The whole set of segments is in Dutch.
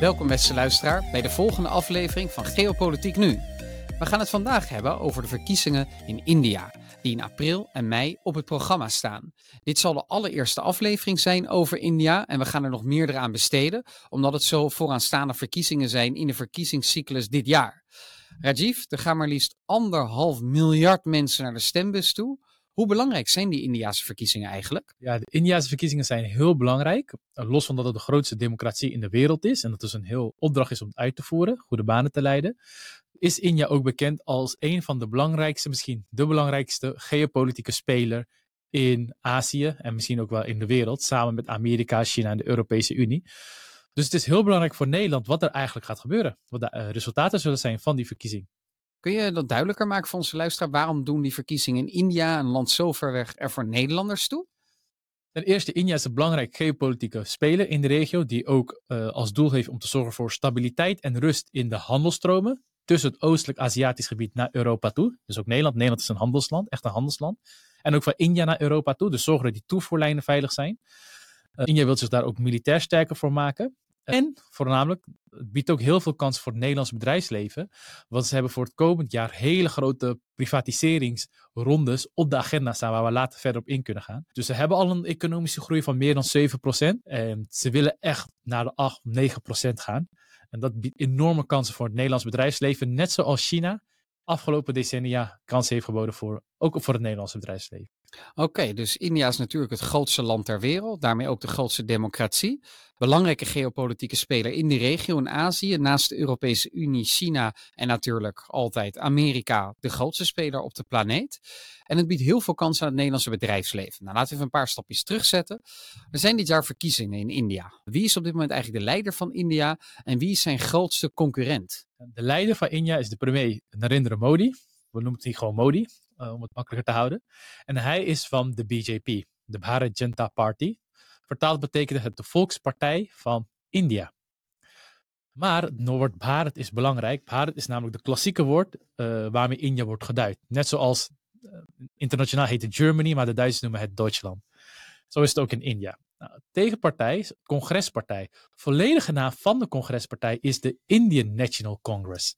Welkom beste luisteraar bij de volgende aflevering van Geopolitiek Nu. We gaan het vandaag hebben over de verkiezingen in India, die in april en mei op het programma staan. Dit zal de allereerste aflevering zijn over India en we gaan er nog meerdere aan besteden, omdat het zo vooraanstaande verkiezingen zijn in de verkiezingscyclus dit jaar. Rajiv, er gaan maar liefst anderhalf miljard mensen naar de stembus toe. Hoe belangrijk zijn die Indiase verkiezingen eigenlijk? Ja, de Indiase verkiezingen zijn heel belangrijk. Eh, los van dat het de grootste democratie in de wereld is en dat dus een heel opdracht is om uit te voeren, goede banen te leiden, is India ook bekend als een van de belangrijkste, misschien de belangrijkste geopolitieke speler in Azië en misschien ook wel in de wereld, samen met Amerika, China en de Europese Unie. Dus het is heel belangrijk voor Nederland wat er eigenlijk gaat gebeuren, wat de eh, resultaten zullen zijn van die verkiezing. Kun je dat duidelijker maken voor onze luisteraar? Waarom doen die verkiezingen in India, een land zo ver weg, er voor Nederlanders toe? Ten eerste, India is een belangrijk geopolitieke speler in de regio, die ook uh, als doel heeft om te zorgen voor stabiliteit en rust in de handelstromen tussen het oostelijk Aziatisch gebied naar Europa toe. Dus ook Nederland. Nederland is een handelsland, echt een handelsland. En ook van India naar Europa toe, dus zorgen dat die toevoerlijnen veilig zijn. Uh, India wil zich daar ook militair sterker voor maken. En voornamelijk, het biedt ook heel veel kansen voor het Nederlands bedrijfsleven. Want ze hebben voor het komend jaar hele grote privatiseringsrondes op de agenda staan waar we later verder op in kunnen gaan. Dus ze hebben al een economische groei van meer dan 7%. En ze willen echt naar de 8, 9% gaan. En dat biedt enorme kansen voor het Nederlands bedrijfsleven. Net zoals China afgelopen decennia kansen heeft geboden voor, ook voor het Nederlandse bedrijfsleven. Oké, dus India is natuurlijk het grootste land ter wereld, daarmee ook de grootste democratie. Belangrijke geopolitieke speler in die regio in Azië, naast de Europese Unie, China en natuurlijk altijd Amerika, de grootste speler op de planeet. En het biedt heel veel kansen aan het Nederlandse bedrijfsleven. Nou, laten we even een paar stapjes terugzetten. Er zijn dit jaar verkiezingen in India. Wie is op dit moment eigenlijk de leider van India en wie is zijn grootste concurrent? De leider van India is de premier Narendra Modi. We noemen het gewoon Modi. Eh, om het makkelijker te houden. En hij is van de BJP, de Bharat Janata Party. Vertaald betekent het de Volkspartij van India. Maar het woord Bharat is belangrijk. Bharat is namelijk de klassieke woord uh, waarmee India wordt geduid. Net zoals uh, internationaal heet het Germany, maar de Duitsers noemen het Duitsland. Zo is het ook in India. Nou, tegenpartij, congrespartij. Volledige naam van de congrespartij is de Indian National Congress.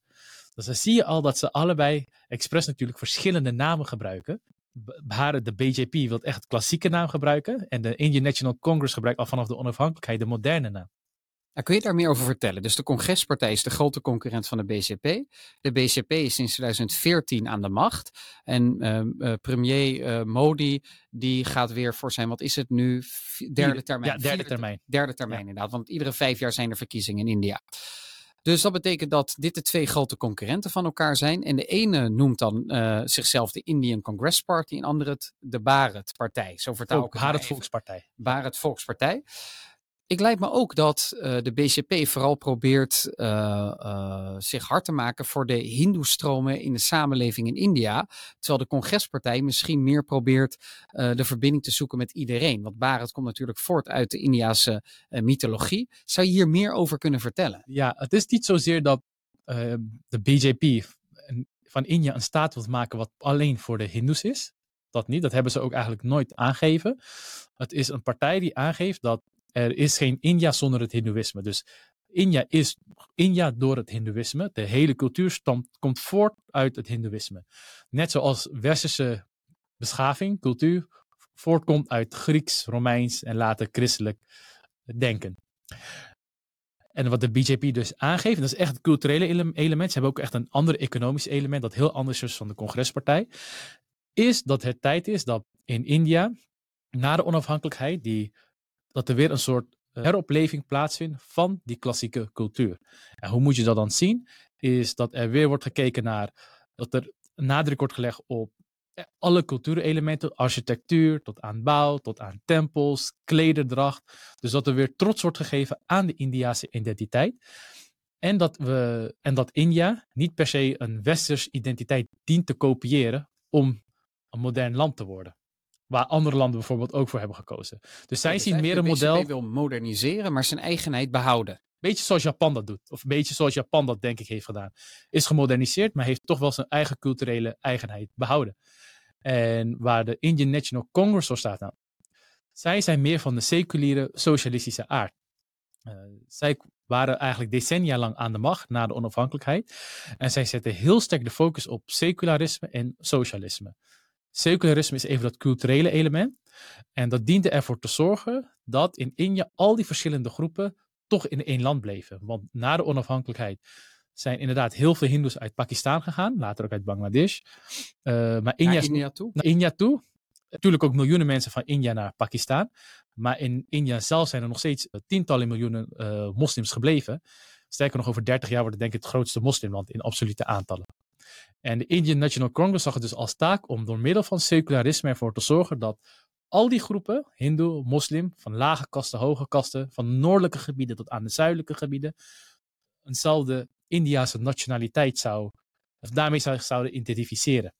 Dus dan zie je al dat ze allebei expres natuurlijk verschillende namen gebruiken. de BJP wil echt het klassieke naam gebruiken. En de Indian National Congress gebruikt al vanaf de onafhankelijkheid de moderne naam. Nou, kun je daar meer over vertellen? Dus de congrespartij is de grote concurrent van de BCP. De BCP is sinds 2014 aan de macht. En uh, premier uh, Modi, die gaat weer voor zijn, wat is het nu? Derde termijn. Ja, derde termijn. Derde termijn ja. inderdaad, want iedere vijf jaar zijn er verkiezingen in India. Dus dat betekent dat dit de twee grote concurrenten van elkaar zijn. En de ene noemt dan uh, zichzelf de Indian Congress Party en de andere het de Bharat Partij. Zo vertaal ik het. Bharat Volkspartij. Bharat Volkspartij. Ik lijkt me ook dat uh, de BCP vooral probeert uh, uh, zich hard te maken voor de Hindoestromen in de samenleving in India. Terwijl de congrespartij misschien meer probeert de verbinding te zoeken met iedereen. Want Bharat komt natuurlijk voort uit de Indiase mythologie. Zou je hier meer over kunnen vertellen? Ja, het is niet zozeer dat de BJP van India een staat wil maken wat alleen voor de Hindoes is. Dat niet, dat hebben ze ook eigenlijk nooit aangegeven. Het is een partij die aangeeft dat er is geen India zonder het Hindoeïsme. Dus India is India door het Hindoeïsme. De hele cultuur stamt, komt voort uit het Hindoeïsme. Net zoals westerse beschaving, cultuur, voortkomt uit Grieks, Romeins en later christelijk denken. En wat de BJP dus aangeeft, dat is echt het culturele element. Ze hebben ook echt een ander economisch element dat heel anders is van de congrespartij. Is dat het tijd is dat in India, na de onafhankelijkheid, die dat er weer een soort eh, heropleving plaatsvindt van die klassieke cultuur. En hoe moet je dat dan zien? Is dat er weer wordt gekeken naar dat er nadruk wordt gelegd op eh, alle cultuurelementen, architectuur, tot aan bouw, tot aan tempels, klederdracht. Dus dat er weer trots wordt gegeven aan de Indiase identiteit. En dat, we, en dat India niet per se een westers identiteit dient te kopiëren om een modern land te worden. Waar andere landen bijvoorbeeld ook voor hebben gekozen. Dus zij zien meer een model. Hij wil moderniseren, maar zijn eigenheid behouden. Beetje zoals Japan dat doet. Of een beetje zoals Japan dat denk ik heeft gedaan. Is gemoderniseerd, maar heeft toch wel zijn eigen culturele eigenheid behouden. En waar de Indian National Congress voor staat nou. Zij zijn meer van de seculiere socialistische aard. Uh, zij waren eigenlijk decennia lang aan de macht na de onafhankelijkheid. En zij zetten heel sterk de focus op secularisme en socialisme. Secularisme is even dat culturele element. En dat diende ervoor te zorgen dat in India al die verschillende groepen toch in één land bleven. Want na de onafhankelijkheid zijn inderdaad heel veel Hindoes uit Pakistan gegaan, later ook uit Bangladesh. Uh, maar India, naar India toe? Naar India toe. Natuurlijk ook miljoenen mensen van India naar Pakistan. Maar in India zelf zijn er nog steeds tientallen miljoenen uh, moslims gebleven. Sterker nog, over 30 jaar wordt het denk ik het grootste moslimland in absolute aantallen. En de Indian National Congress zag het dus als taak om door middel van secularisme ervoor te zorgen dat al die groepen, hindoe, moslim, van lage kasten, hoge kasten, van noordelijke gebieden tot aan de zuidelijke gebieden, eenzelfde Indiase nationaliteit zou, of daarmee zou, zouden identificeren.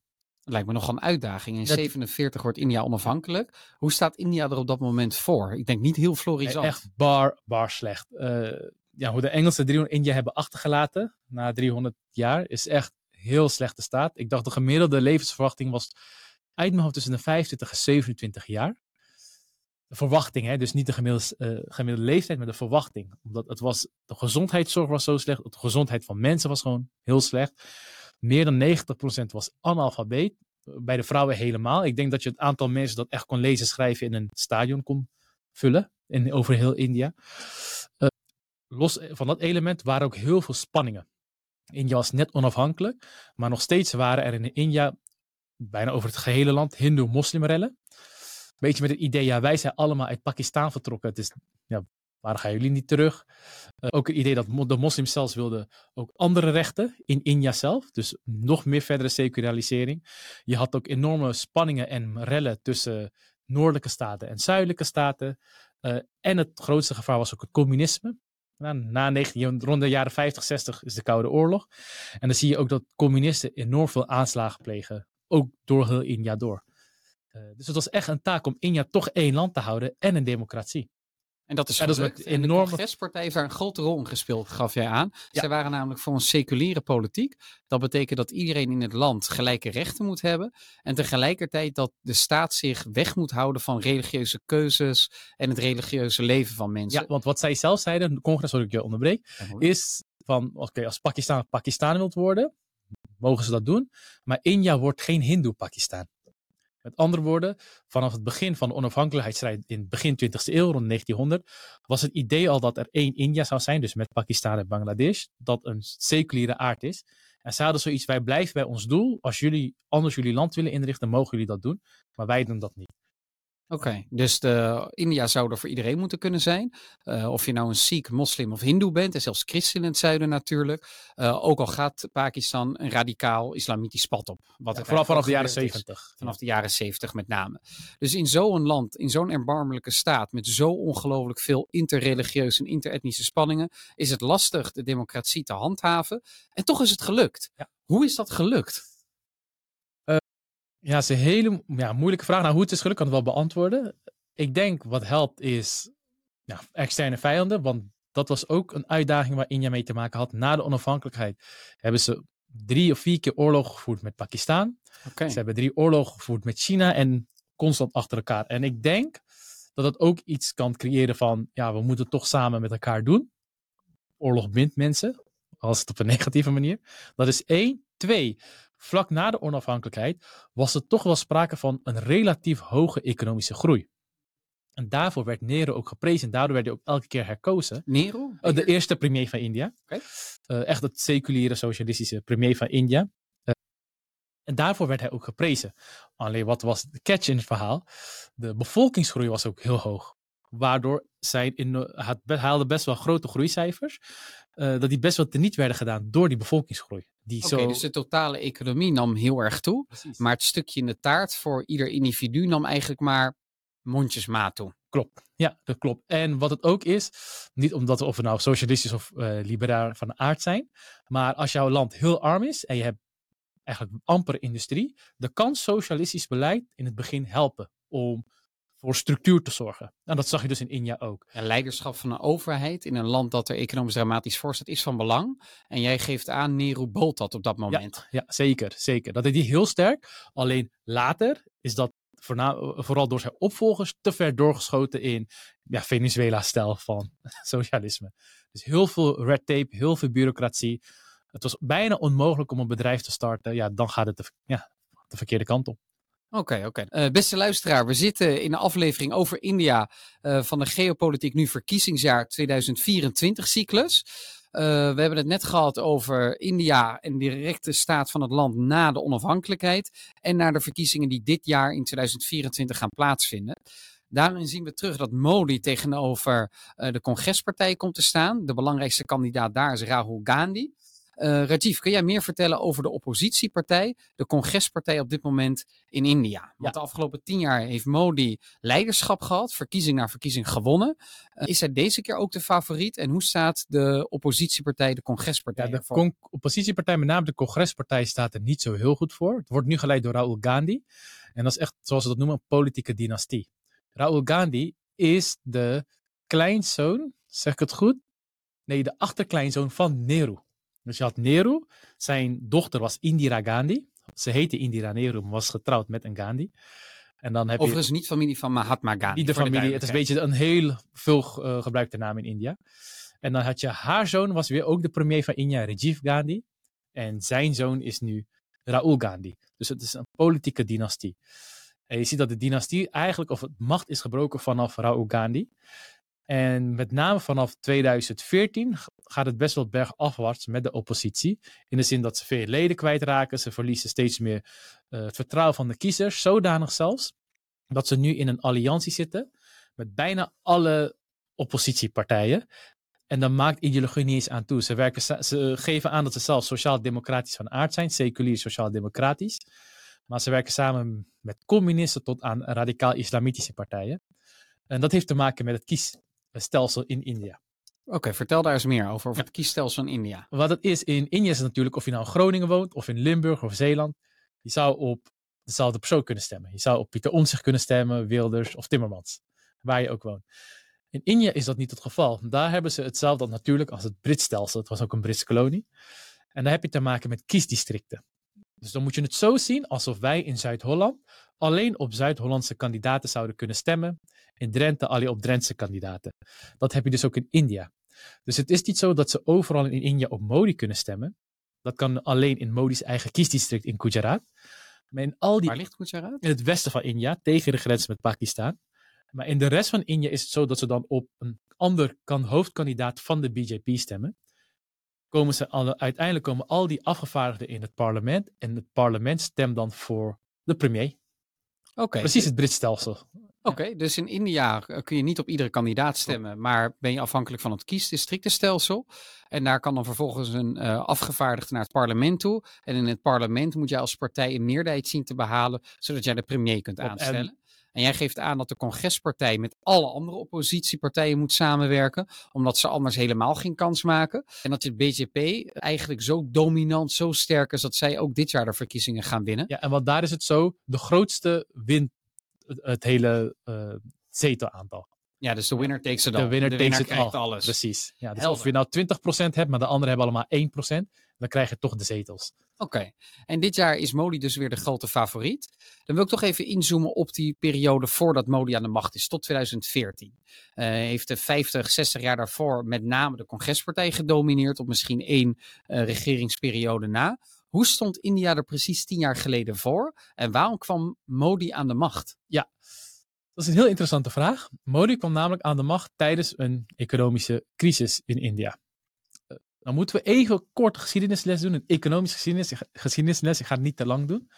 Lijkt me nog een uitdaging. In 1947 wordt India onafhankelijk. Hoe staat India er op dat moment voor? Ik denk niet heel florisant. Echt bar, bar slecht. Uh, ja, hoe de Engelsen 300 India hebben achtergelaten na 300 jaar is echt heel slechte staat. Ik dacht de gemiddelde levensverwachting was uit mijn tussen de 25 en 27 jaar. De verwachting, hè? dus niet de gemiddelde, uh, gemiddelde leeftijd, maar de verwachting. Omdat het was, de gezondheidszorg was zo slecht, de gezondheid van mensen was gewoon heel slecht. Meer dan 90% was analfabeet. Bij de vrouwen helemaal. Ik denk dat je het aantal mensen dat echt kon lezen schrijven in een stadion kon vullen. In, over heel India. Uh, los van dat element waren ook heel veel spanningen. India was net onafhankelijk, maar nog steeds waren er in India bijna over het gehele land hindoe-moslimrellen. Beetje met het idee, ja, wij zijn allemaal uit Pakistan vertrokken. Is, ja, gaan jullie niet terug? Uh, ook het idee dat de moslims zelfs wilden ook andere rechten in India zelf. Dus nog meer verdere secularisatie. Je had ook enorme spanningen en rellen tussen noordelijke staten en zuidelijke staten. Uh, en het grootste gevaar was ook het communisme. Na, na 19, rond de jaren 50, 60 is de Koude Oorlog. En dan zie je ook dat communisten enorm veel aanslagen plegen. Ook door heel India door. Uh, dus het was echt een taak om India toch één land te houden en een democratie. En dat is, ja, dat is met enorme... De congrespartij heeft daar een grote rol in gespeeld, gaf jij aan. Ja. Zij waren namelijk voor een seculiere politiek. Dat betekent dat iedereen in het land gelijke rechten moet hebben. En tegelijkertijd dat de staat zich weg moet houden van religieuze keuzes en het religieuze leven van mensen. Ja, want wat zij zelf zeiden, de congres, sorry ik je onderbreek, is van, oké, als Pakistan Pakistan wilt worden, mogen ze dat doen. Maar India wordt geen Hindoe-Pakistan. Met andere woorden, vanaf het begin van de onafhankelijkheidsstrijd in begin 20e eeuw, rond 1900, was het idee al dat er één India zou zijn, dus met Pakistan en Bangladesh, dat een seculiere aard is. En ze hadden zoiets, wij blijven bij ons doel. Als jullie anders jullie land willen inrichten, mogen jullie dat doen. Maar wij doen dat niet. Oké, dus de, India zou er voor iedereen moeten kunnen zijn. Uh, of je nou een Sikh, moslim of hindoe bent, en zelfs christen in het zuiden natuurlijk. Uh, ook al gaat Pakistan een radicaal islamitisch pad op. Wat ja, vooral vanaf de jaren zeventig. Vanaf de jaren zeventig met name. Dus in zo'n land, in zo'n erbarmelijke staat, met zo ongelooflijk veel interreligieuze en interetnische spanningen, is het lastig de democratie te handhaven. En toch is het gelukt. Ja. Hoe is dat gelukt? Ja, dat is een hele ja, moeilijke vraag. Nou, hoe het is gelukt kan het wel beantwoorden. Ik denk wat helpt is ja, externe vijanden, want dat was ook een uitdaging waar India mee te maken had. Na de onafhankelijkheid hebben ze drie of vier keer oorlog gevoerd met Pakistan. Okay. Ze hebben drie oorlogen gevoerd met China en constant achter elkaar. En ik denk dat dat ook iets kan creëren van, ja, we moeten het toch samen met elkaar doen. Oorlog bindt mensen, als het op een negatieve manier. Dat is één. Twee, vlak na de onafhankelijkheid was er toch wel sprake van een relatief hoge economische groei. En daarvoor werd Nehru ook geprezen. Daardoor werd hij ook elke keer herkozen. Nehru? Uh, de eerste premier van India. Okay. Uh, echt het seculiere socialistische premier van India. Uh, en daarvoor werd hij ook geprezen. Alleen wat was de catch in het verhaal? De bevolkingsgroei was ook heel hoog. Waardoor zij in, had, haalde best wel grote groeicijfers. dat die best wel teniet werden gedaan door die bevolkingsgroei. Oké, zo... dus de totale economie nam heel erg toe. Precies. Maar het stukje in de taart voor ieder individu nam eigenlijk maar mondjesmaat toe. Klopt. Ja, dat klopt. En wat het ook is, niet omdat we of we nou socialistisch of uh, liberaal van de aard zijn, maar als jouw land heel arm is en je hebt eigenlijk amper industrie, dan kan socialistisch beleid in het begin helpen om voor structuur te zorgen. En dat zag je dus in India ook. Ja, leiderschap van een overheid in een land dat er economisch dramatisch voor staat, is van belang. En jij geeft aan, Nero bolt dat op dat moment. Ja, ja, zeker, zeker. Dat deed hij heel sterk. Alleen later is dat vooral door zijn opvolgers te ver doorgeschoten in ja, Venezuela-stijl van socialisme. Dus heel veel red tape, heel veel bureaucratie. Het was bijna onmogelijk om een bedrijf te starten. Ja, dan gaat het de, ja, de verkeerde kant op. Oké, oké. Eh, beste luisteraar, we zitten in de aflevering over India uh, van de Geopolitiek Nu Verkiezingsjaar 2024 cyclus. Uh, we hebben het net gehad over India en de directe staat van het land na de onafhankelijkheid. En naar de verkiezingen die dit jaar in 2024 gaan plaatsvinden. Daarin zien we terug dat Modi tegenover de congrespartij komt te staan. De belangrijkste kandidaat daar is Rahul Gandhi. Uh, Rajiv, kun jij meer vertellen over de oppositiepartij, de congrespartij op dit moment in India? Want ja. de afgelopen tien jaar heeft Modi leiderschap gehad, verkiezing na verkiezing gewonnen. Uh, is hij deze keer ook de favoriet? En hoe staat de oppositiepartij, de congrespartij? Ja, de oppositiepartij, met name de congrespartij, staat er niet zo heel goed voor. Het wordt nu geleid door Rahul Gandhi. En dat is echt, zoals ze dat noemen, een politieke dynastie. Rahul Gandhi is de kleinzoon, zeg ik het goed? Nee, de achterkleinzoon van Nehru. Dus je had Nehru, zijn dochter was Indira Gandhi. Ze heette Indira Nehru, maar was getrouwd met een Gandhi. En dan heb Overigens je... niet familie van Mahatma Gandhi. Niet de familie, het is een beetje een heel veel uh, gebruikte naam in India. En dan had je haar zoon, was weer ook de premier van India, Rajiv Gandhi. En zijn zoon is nu Rahul Gandhi. Dus het is een politieke dynastie. En je ziet dat de dynastie eigenlijk, of het macht is gebroken vanaf Rahul Gandhi. En met name vanaf 2014 gaat het best wel bergafwaarts met de oppositie. In de zin dat ze veel leden kwijtraken. Ze verliezen steeds meer uh, vertrouwen van de kiezers. Zodanig zelfs dat ze nu in een alliantie zitten met bijna alle oppositiepartijen. En dan maakt ideologie niet eens aan toe. Ze, werken, ze geven aan dat ze zelf sociaal-democratisch van aard zijn, seculier sociaal-democratisch. Maar ze werken samen met communisten tot aan radicaal-islamitische partijen. En dat heeft te maken met het kies stelsel in India. Oké, vertel daar eens meer over, over het kiesstelsel in India. Wat het is, in India is natuurlijk of je nou in Groningen woont, of in Limburg of Zeeland. Je zou op dezelfde persoon kunnen stemmen. Je zou op Pieter Omtzigt kunnen stemmen, Wilders of Timmermans, waar je ook woont. In India is dat niet het geval. Daar hebben ze hetzelfde natuurlijk als het Brits stelsel. Het was ook een Britse kolonie. En daar heb je te maken met kiesdistricten. Dus dan moet je het zo zien alsof wij in Zuid-Holland alleen op Zuid-Hollandse kandidaten zouden kunnen stemmen. In Drenthe alleen op Drentse kandidaten. Dat heb je dus ook in India. Dus het is niet zo dat ze overal in India op Modi kunnen stemmen. Dat kan alleen in Modi's eigen kiesdistrict in Gujarat. Maar in al die, Waar ligt Gujarat? In het westen van India, tegen de grens met Pakistan. Maar in de rest van India is het zo dat ze dan op een ander kan, hoofdkandidaat van de BJP stemmen. Komen ze alle, uiteindelijk komen al die afgevaardigden in het parlement. En het parlement stemt dan voor de premier. Oké. Precies het Brits stelsel. Oké, dus in India eh, kun je niet op iedere kandidaat stemmen, maar ben je afhankelijk van het kiesdistrictenstelsel. En daar kan dan vervolgens een uh, afgevaardigde naar het parlement toe. En in het parlement moet jij als partij een meerderheid zien te behalen, zodat jij de premier kunt aanstellen. En jij geeft aan dat de congrespartij met alle andere oppositiepartijen moet samenwerken, omdat ze anders helemaal geen kans maken. En dat de BJP eigenlijk zo dominant, zo sterk is dat zij ook dit jaar de verkiezingen gaan winnen. Ja, en wat daar is het zo, de grootste wint het hele uh, zetelaantal. Ja, dus de winner takes it all. De winner, de takes winner it all. alles. Precies. Ja, dus of je nou 20% hebt, maar de anderen hebben allemaal 1%, dan krijg je toch de zetels. Oké, en dit jaar is Modi dus weer de grote favoriet. Dan wil ik toch even inzoomen op die periode voordat Modi aan de macht is, tot 2014. Uh, eh, heeft de 50, 60 jaar daarvoor met name de congrespartij gedomineerd, op misschien één uh, regeringsperiode na. Hoe stond India er precies tien jaar geleden voor? En waarom kwam Modi aan de macht? Ja, dat is een heel interessante vraag. Modi kwam namelijk aan de macht tijdens een economische crisis in India. Eh, dan moeten we even kort geschiedenisles doen. Een economische geschiedenis, geschiedenisles. Ik ga het niet te lang doen.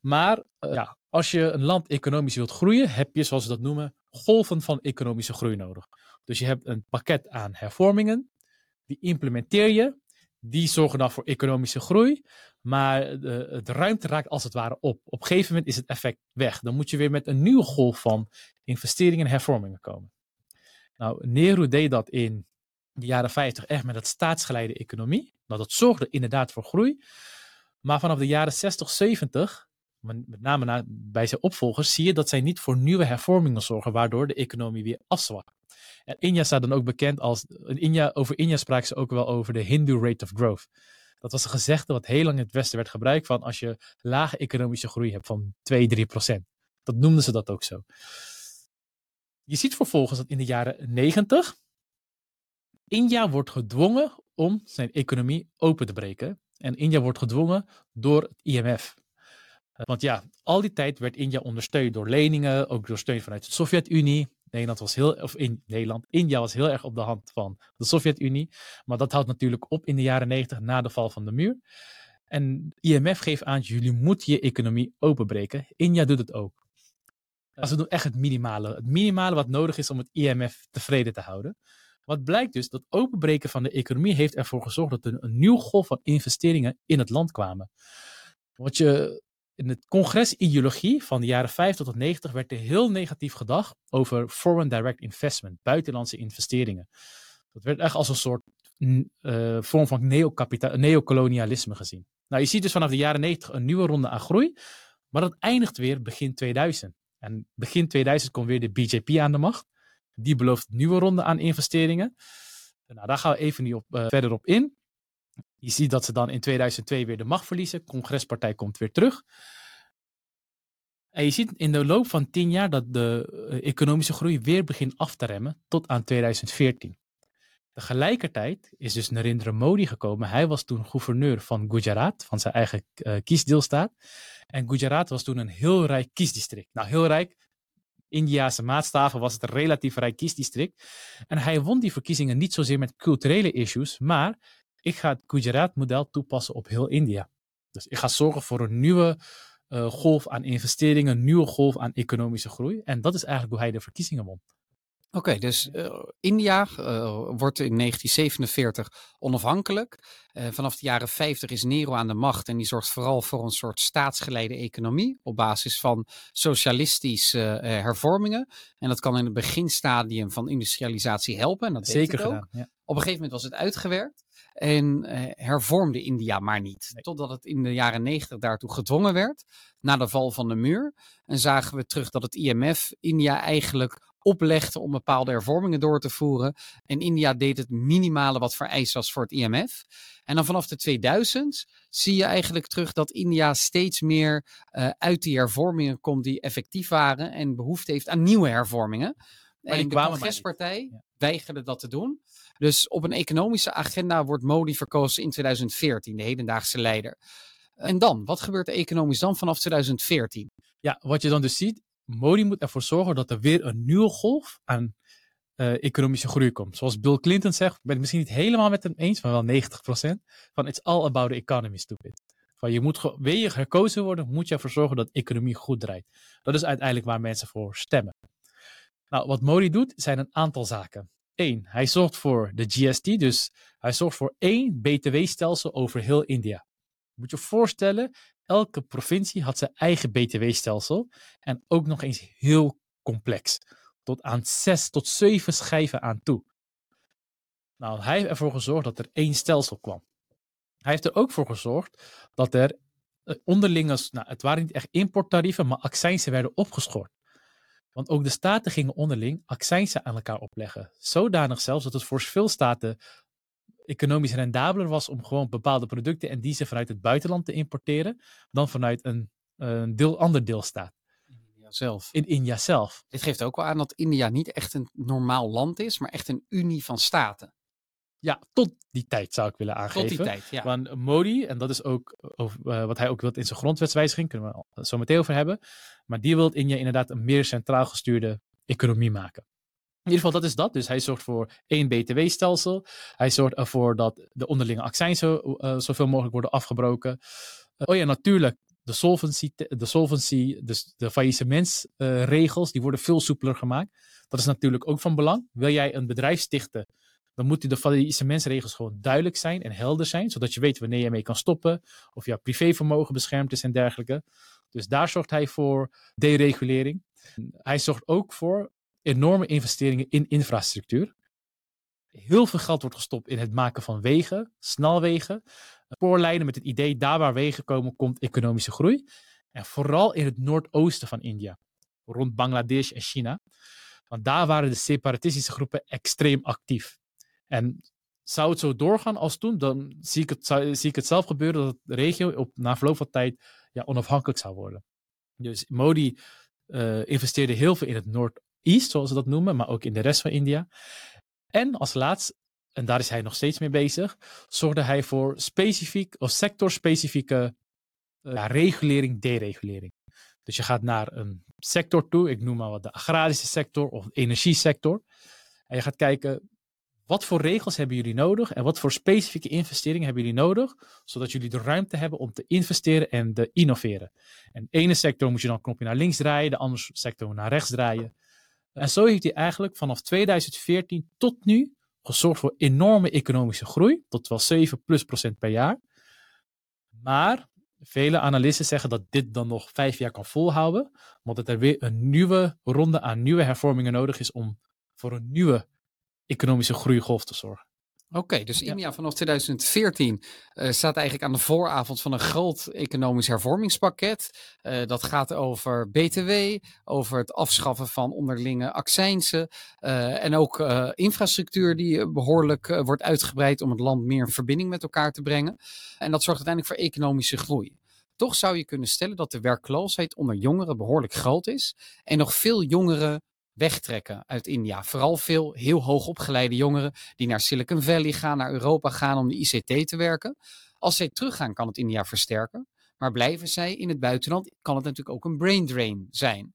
Maar uh, ja, als je een land economisch wilt groeien, heb je, zoals we dat noemen, golven van economische groei nodig. Dus je hebt een pakket aan hervormingen. Die implementeer je. Die zorgen dan voor economische groei. Maar de, het ruimte raakt als het ware op. Op een gegeven moment is het effect weg. Dan moet je weer met een nieuwe golf van investeringen en hervormingen komen. Nou, Nehru deed dat in de jaren 50 echt met het staatsgeleide economie. Nou, dat zorgde inderdaad voor groei. Maar vanaf de jaren 60, 70, met name na, bij zijn opvolgers, zie je dat zij niet voor nieuwe hervormingen zorgen, waardoor de economie weer afzwakt. En India staat dan ook bekend als, over India spraken ze ook wel over de Hindu rate of growth. Dat was een gezegde wat heel lang in het Westen werd gebruikt van als je lage economische groei hebt van 2, 3 procent. Dat noemden ze dat ook zo. Je ziet vervolgens dat in de jaren 90 India wordt gedwongen om zijn economie open te breken. En India wordt gedwongen door het IMF. Want ja, al die tijd werd India ondersteund door leningen, ook door steun vanuit de Sovjet-Unie. Nederland was heel, of in Nederland, India was heel erg op de hand van de Sovjet-Unie. Maar dat houdt natuurlijk op in de jaren 90 na de val van de muur. En IMF geeft aan, jullie moeten je economie openbreken. India doet het ook. Als we doen echt het minimale. Het minimale wat nodig is om het IMF tevreden te houden. Wat blijkt dus, dat openbreken van de economie heeft ervoor gezorgd dat er een nieuw golf van investeringen in het land kwamen. Wat je in het congresideologie van de jaren 50 tot 90 werd er heel negatief gedacht over foreign direct investment, buitenlandse investeringen. Dat werd echt als een soort uh, vorm van neocolonialisme gezien. Nou, je ziet dus vanaf de jaren 90 een nieuwe ronde aan groei, maar dat eindigt weer begin 2000. En begin 2000 komt weer de BJP aan de macht. Die belooft nieuwe ronde aan investeringen. Nou, daar gaan we even niet op, uh, verder op in. Je ziet dat ze dan in 2002 weer de macht verliezen. Congrespartij komt weer terug. En je ziet in de loop van tien jaar dat de eh, economische groei weer begint af te remmen tot aan 2014. Tegelijkertijd is dus Narendra Modi gekomen. Hij was toen gouverneur van Gujarat, van zijn eigen uh, kiesdeelstaat. En Gujarat was toen een heel rijk kiesdistrict. Nou, heel rijk. Indiase maatstaven was het een relatief rijk kiesdistrict. En hij won die verkiezingen niet zozeer met culturele issues, maar ik ga het Gujarat-model toepassen op heel India. Dus ik ga zorgen voor een nieuwe uh, golf aan investeringen, een nieuwe golf aan economische groei. En dat is eigenlijk hoe hij de verkiezingen won. Oké, dus uh, India uh, wordt in 1947 onafhankelijk. Vanaf de jaren 50 is Nero aan de macht en die zorgt vooral voor een soort staatsgeleide economie op basis van socialistische hervormingen. En dat kan in het beginstadium van industrialisatie helpen. En dat Zeker ook. Gedaan, ja. Op een gegeven moment was het uitgewerkt en hervormde India maar niet. Totdat het in de jaren 90 daartoe gedwongen werd, na de val van de muur. En zagen we terug dat het IMF India eigenlijk oplegde om bepaalde hervormingen door te voeren. En India deed het minimale wat vereist was voor het IMF. En dan vanaf de 2000 zie je eigenlijk terug dat India steeds meer uh, uit die hervormingen komt die effectief waren en behoefte heeft aan nieuwe hervormingen. Maar en de congrespartij weigerde dat te doen. Dus op een economische agenda wordt Modi verkozen in 2014, de hedendaagse leider. En dan, wat gebeurt er economisch dan vanaf 2014? Ja, wat je dan dus ziet, Modi moet ervoor zorgen dat er weer een nieuwe golf aan uh, economische groei komt. Zoals Bill Clinton zegt, ik ben het misschien niet helemaal met hem eens, maar wel 90%, van it's all about the economy, stupid. Van je moet, wil je herkozen worden, moet je ervoor zorgen dat de economie goed draait. Dat is uiteindelijk waar mensen voor stemmen. Nou, wat Modi doet, zijn een aantal zaken. Eén, hij zorgt voor de GST, dus hij zorgt voor één BTW-stelsel over heel India. Moet je voorstellen, elke provincie had zijn eigen BTW-stelsel en ook nog eens heel complex. Tot aan zes tot zeven schijven aan toe. Nou, hij heeft ervoor gezorgd dat er één stelsel kwam. Hij heeft er ook voor gezorgd dat er onderlinge, nou, het waren niet echt importtarieven, maar accijnsen werden opgeschort. Want ook de staten gingen onderling accijnsen aan elkaar opleggen. Zodanig zelfs dat het voor veel staten economisch rendabeler was om gewoon bepaalde producten en diensten vanuit het buitenland te importeren, dan vanuit een, een deel, ander deelstaat. India zelf. In India zelf. Dit geeft ook wel aan dat India niet echt een normaal land is, maar echt een unie van staten. Ja, tot die tijd zou ik willen aangeven. Tot die tijd, ja. Want Modi, en dat is ook over, uh, wat hij ook wil in zijn grondwetswijziging, kunnen we het zo meteen over hebben. Maar die wil India inderdaad een meer centraal gestuurde economie maken. In ieder geval, dat is dat. Dus hij zorgt voor één BTW-stelsel. Hij zorgt ervoor dat de onderlinge accijnsen uh, zoveel mogelijk worden afgebroken. Uh, oh ja, natuurlijk, de solvency, de solvency dus de faillissementsregels, uh, die worden veel soepeler gemaakt. Dat is natuurlijk ook van belang. Wil jij een bedrijf stichten, dan moeten de faillissementsregels gewoon duidelijk zijn en helder zijn, zodat je weet wanneer je mee kan stoppen, of jouw privévermogen beschermd is en dergelijke. Dus daar zorgt hij voor deregulering. Hij zorgt ook voor enorme investeringen in infrastructuur. Heel veel geld wordt gestopt in het maken van wegen, snelwegen, spoorlijnen met het idee daar waar wegen komen, komt economische groei. En vooral in het noordoosten van India, rond Bangladesh en China. Want daar waren de separatistische groepen extreem actief. En zou het zo doorgaan als toen, dan zie ik het, zie ik het zelf gebeuren dat de regio op, na verloop van tijd ja, onafhankelijk zou worden. Dus Modi uh, investeerde heel veel in het Noord-East, zoals ze dat noemen, maar ook in de rest van India. En als laatst, en daar is hij nog steeds mee bezig, zorgde hij voor specifiek of sectorspecifieke uh, regulering, deregulering. Dus je gaat naar een sector toe, ik noem maar wat de agrarische sector of de energiesector. En je gaat kijken, wat voor regels hebben jullie nodig en wat voor specifieke investeringen hebben jullie nodig, zodat jullie de ruimte hebben om te investeren en te innoveren. En de ene sector moet je dan een knopje naar links draaien, de andere sector naar rechts draaien. En zo heeft hij eigenlijk vanaf 2014 tot nu gezorgd voor enorme economische groei, tot wel 7 plus procent per jaar. Maar vele analisten zeggen dat dit dan nog vijf jaar kan volhouden, omdat er weer een nieuwe ronde aan nieuwe hervormingen nodig is om voor een nieuwe economische groeigolf te zorgen. Oké, dus India vanaf 2014 uh, staat eigenlijk aan de vooravond van een groot economisch hervormingspakket. Uh, dat gaat over BTW, over het afschaffen van onderlinge accijnsen uh, en ook infrastructuur die behoorlijk wordt uitgebreid om het land meer in verbinding met elkaar te brengen. En dat zorgt uiteindelijk voor economische groei. Toch zou je kunnen stellen dat de werkloosheid onder jongeren behoorlijk groot is en nog veel jongeren wegtrekken uit India. Vooral veel heel hoogopgeleide jongeren die naar Silicon Valley gaan, naar Europa gaan om de ICT te werken. Als zij teruggaan, kan het India versterken. Maar blijven zij in het buitenland, kan het natuurlijk ook een brain drain zijn.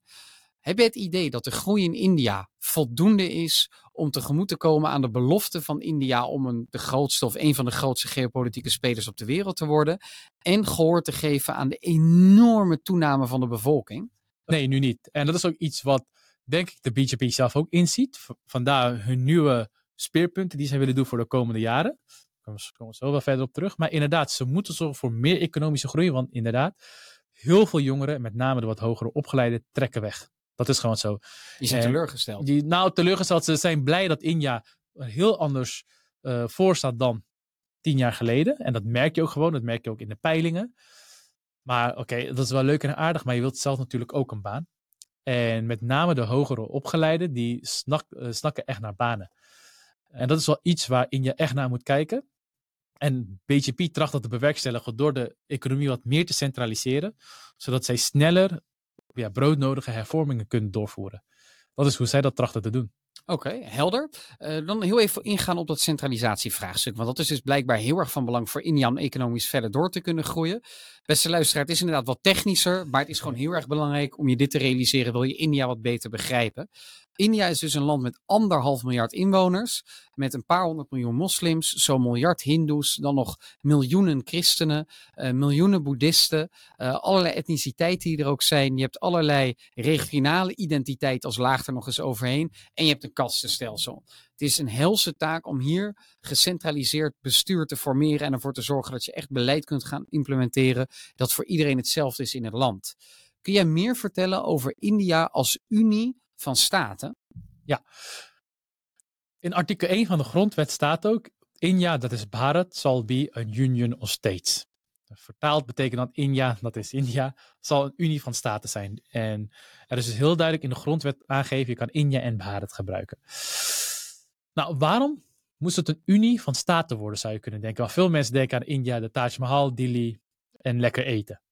Heb je het idee dat de groei in India voldoende is om tegemoet te komen aan de belofte van India om een, de grootste of een van de grootste geopolitieke spelers op de wereld te worden en gehoor te geven aan de enorme toename van de bevolking? Nee, nu niet. En dat is ook iets wat denk ik de BJP zelf ook inziet. Vandaar hun nieuwe speerpunten die zij willen doen voor de komende jaren. Daar komen we zo wel verder op terug. Maar inderdaad, ze moeten zorgen voor meer economische groei. Want inderdaad, heel veel jongeren, met name de wat hogere opgeleide, trekken weg. Dat is gewoon zo. Die zijn teleurgesteld. Die, nou, teleurgesteld. Ze zijn blij dat India heel anders uh, voor staat dan tien jaar geleden. En dat merk je ook gewoon. Dat merk je ook in de peilingen. Maar oké, dat is wel leuk en aardig. Maar je wilt zelf natuurlijk ook een baan. En met name de hogere opgeleiden, die snak, uh, snakken echt naar banen. En dat is wel iets waarin je echt naar moet kijken. En BGP tracht dat te bewerkstelligen door de economie wat meer te centraliseren, zodat zij sneller ja, broodnodige hervormingen kunnen doorvoeren. Dat is hoe zij dat trachten te doen. Oké, helder. Uh, dan heel even ingaan op dat centralisatievraagstuk. Want dat is dus blijkbaar heel erg van belang voor India om economisch verder door te kunnen groeien. Beste luisteraar, het is inderdaad wat technischer, maar het is gewoon heel erg belangrijk om je dit te realiseren. Wil je India wat beter begrijpen? India is dus een land met anderhalf miljard inwoners, met een paar honderd miljoen moslims, zo'n miljard hindoes, dan nog miljoenen christenen, uh, miljoenen boeddhisten, uh, allerlei etniciteiten die er ook zijn. Je hebt allerlei regionale identiteit als laag er nog eens overheen en je hebt een kastenstelsel. Het is een helse taak om hier gecentraliseerd bestuur te formeren en ervoor te zorgen dat je echt beleid kunt gaan implementeren dat voor iedereen hetzelfde is in het land. Kun jij meer vertellen over India als unie van staten? Ja. In artikel 1 van de grondwet staat ook: India, dat is Bharat, zal be a union of states. Vertaald betekent dat India, dat is India, zal een unie van staten zijn. En er is dus heel duidelijk in de grondwet aangegeven: je kan India en Bharat gebruiken. Nou, waarom moest het een unie van staten worden, zou je kunnen denken? Want veel mensen denken aan India, de Taj Mahal, Delhi en lekker eten.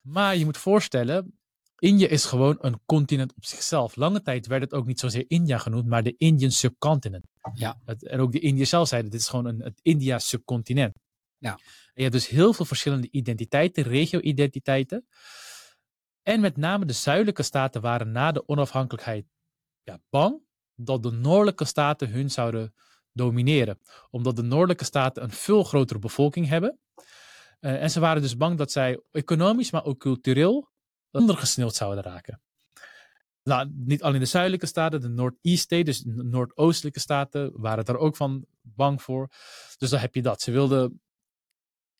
Maar je moet voorstellen, India is gewoon een continent op zichzelf. Lange tijd werd het ook niet zozeer India genoemd, maar de Indian subcontinent. Ja. Het, en ook de Indiërs zelf zeiden, dit is gewoon een, het India subcontinent. Ja. En je hebt dus heel veel verschillende identiteiten, regio-identiteiten. En met name de zuidelijke staten waren na de onafhankelijkheid ja, bang dat de noordelijke staten hun zouden domineren. Omdat de noordelijke staten een veel grotere bevolking hebben. Uh, en ze waren dus bang dat zij economisch, maar ook cultureel ondergesneeuwd zouden raken. Nou, niet alleen de zuidelijke staten, de Northeast states, dus de noordoostelijke staten, waren daar ook van bang voor. Dus dan heb je dat. Ze wilden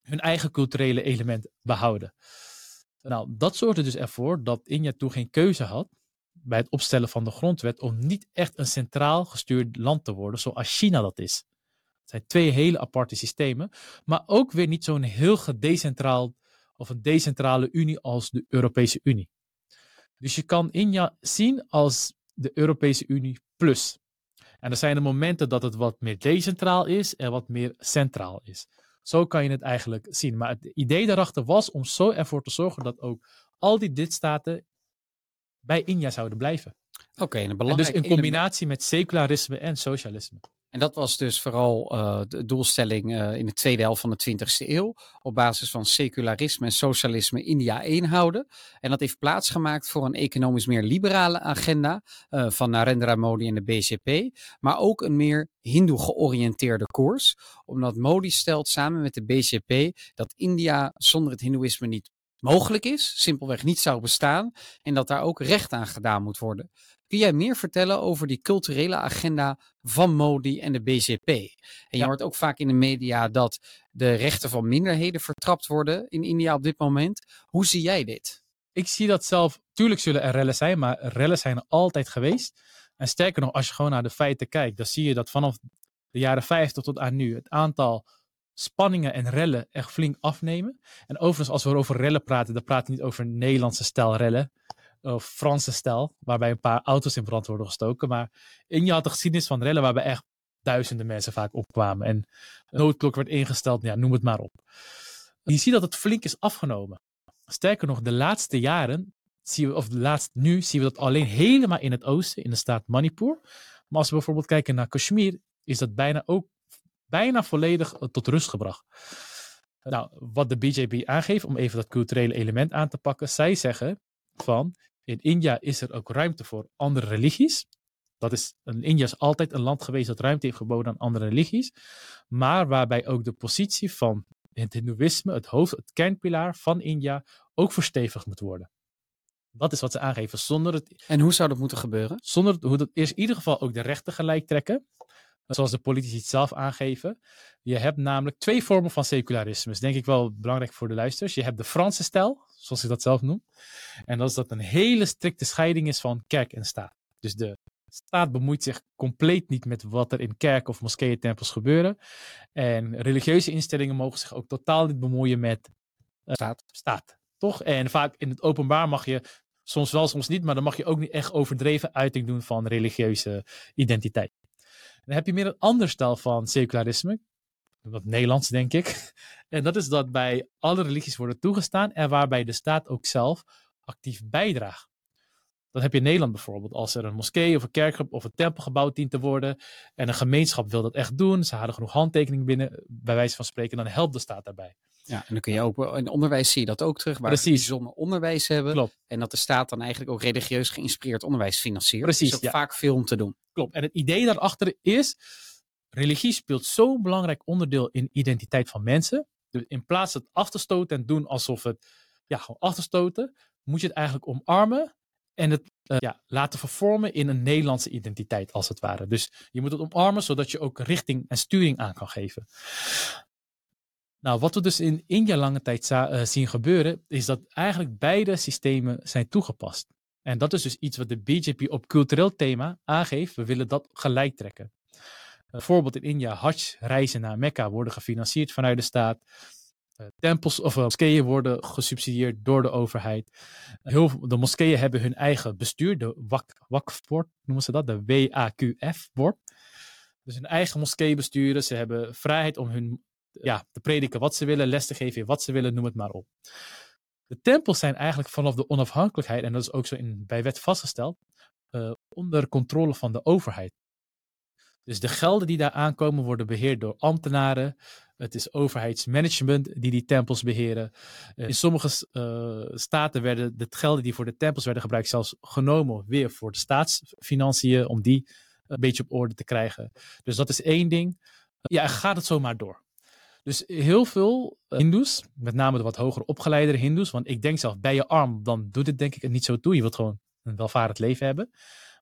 hun eigen culturele element behouden. Nou, dat zorgde dus ervoor dat India toen geen keuze had bij het opstellen van de grondwet om niet echt een centraal gestuurd land te worden zoals China dat is. Het zijn twee hele aparte systemen, maar ook weer niet zo'n heel gedecentraal of een decentrale unie als de Europese Unie. Dus je kan India zien als de Europese Unie plus. En er zijn de momenten dat het wat meer decentraal is en wat meer centraal is. Zo kan je het eigenlijk zien. Maar het idee daarachter was om zo ervoor te zorgen dat ook al die lidstaten bij India zouden blijven. Oké, een En belangrijk dus in combinatie met secularisme en socialisme. En dat was dus vooral eh, de doelstelling eh, in de tweede helft van de 20e eeuw. Op basis van secularisme en socialisme India eenhouden. En dat heeft plaatsgemaakt voor een economisch meer liberale agenda eh, van Narendra Modi en de BJP. Maar ook een meer hindoe georiënteerde koers. Omdat Modi stelt samen met de BJP dat India zonder het hindoeïsme niet mogelijk is. Simpelweg niet zou bestaan. En dat daar ook recht aan gedaan moet worden. Kun jij meer vertellen over die culturele agenda van Modi en de BJP? En je Ja. hoort ook vaak in de media dat de rechten van minderheden vertrapt worden in India op dit moment. Hoe zie jij dit? Ik zie dat zelf, tuurlijk zullen er rellen zijn, maar rellen zijn er altijd geweest. En sterker nog, als je gewoon naar de feiten kijkt, dan zie je dat vanaf de jaren 50 tot aan nu het aantal spanningen en rellen echt flink afnemen. En overigens, als we over rellen praten, dan praten we niet over Nederlandse stijl rellen of Franse stijl, waarbij een paar auto's in brand worden gestoken. Maar India had de geschiedenis van rellen waarbij echt duizenden mensen vaak opkwamen. En noodklok werd ingesteld, ja, noem het maar op. Je ziet dat het flink is afgenomen. Sterker nog, de laatste jaren, zien we, of de nu zien we dat alleen helemaal in het oosten, in de staat Manipur. Maar als we bijvoorbeeld kijken naar Kashmir, is dat bijna ook bijna volledig eh, tot rust gebracht. Nou, wat de BJP aangeeft, om even dat culturele element aan te pakken, zij zeggen van in India is er ook ruimte voor andere religies. Dat is, India is altijd een land geweest dat ruimte heeft geboden aan andere religies. Maar waarbij ook de positie van het Hindoeïsme, het hoofd, het kernpilaar van India, ook verstevigd moet worden. Dat is wat ze aangeven. Zonder, het, En hoe zou dat moeten gebeuren? zonder hoe dat eerst in ieder geval ook de rechten gelijk trekken. Zoals de politici zelf aangeven. Je hebt namelijk twee vormen van secularisme. is denk ik wel belangrijk voor de luisteraars. Je hebt de Franse stijl, zoals ik dat zelf noem. En dat is dat een hele strikte scheiding is van kerk en staat. Dus de staat bemoeit zich compleet niet met wat er in kerken of moskeeën, tempels gebeuren. En religieuze instellingen mogen zich ook totaal niet bemoeien met Staat. staat. Toch? En vaak in het openbaar mag je soms wel, soms niet, maar dan mag je ook niet echt overdreven uiting doen van religieuze identiteit. Dan heb je meer een ander stijl van secularisme, wat Nederlands denk ik. En dat is dat bij alle religies worden toegestaan en waarbij de staat ook zelf actief bijdraagt. Dat heb je in Nederland bijvoorbeeld. Als er een moskee of een kerk of een tempel gebouwd dient te worden en een gemeenschap wil dat echt doen, ze hadden genoeg handtekeningen binnen, bij wijze van spreken, dan helpt de staat daarbij. Ja, en dan kun je ook in onderwijs zie je dat ook terug, waar Precies. we bijzonder onderwijs hebben. Klopt. En dat de staat dan eigenlijk ook religieus geïnspireerd onderwijs financiert. Precies, Er is ook ja. vaak veel om te doen. Klopt. En het idee daarachter is, religie speelt zo'n belangrijk onderdeel in identiteit van mensen. Dus in plaats van het af te stoten en doen alsof het, ja, gewoon af te stoten, moet je het eigenlijk omarmen en het eh, ja, laten vervormen in een Nederlandse identiteit, als het ware. Dus je moet het omarmen, zodat je ook richting en sturing aan kan geven. Nou, wat we dus in India lange tijd eh, zien gebeuren, is dat eigenlijk beide systemen zijn toegepast. En dat is dus iets wat de BJP op cultureel thema aangeeft. We willen dat gelijk trekken. Bijvoorbeeld in India, Hajj-reizen naar Mekka worden gefinancierd vanuit de staat. Eh, tempels of eh, moskeeën worden gesubsidieerd door de overheid. Heel, de moskeeën hebben hun eigen bestuur, de Wak- Wakf-board noemen ze dat, de WAQF-board. Dus hun eigen moskee besturen. Ze hebben vrijheid om hun, ja, te prediken wat ze willen, les te geven wat ze willen, noem het maar op. De tempels zijn eigenlijk vanaf de onafhankelijkheid, en dat is ook zo in, bij wet vastgesteld, eh, onder controle van de overheid. Dus de gelden die daar aankomen worden beheerd door ambtenaren. Het is overheidsmanagement die die tempels beheren. Eh, in sommige eh, staten werden de gelden die voor de tempels werden gebruikt zelfs genomen weer voor de staatsfinanciën om die een beetje op orde te krijgen. Dus dat is één ding. Ja, gaat het zomaar door. Dus heel veel eh, hindoes, met name de wat hoger opgeleidere hindoes, want ik denk zelf bij je arm, dan doet het denk ik er niet zo toe. Je wilt gewoon een welvarend leven hebben.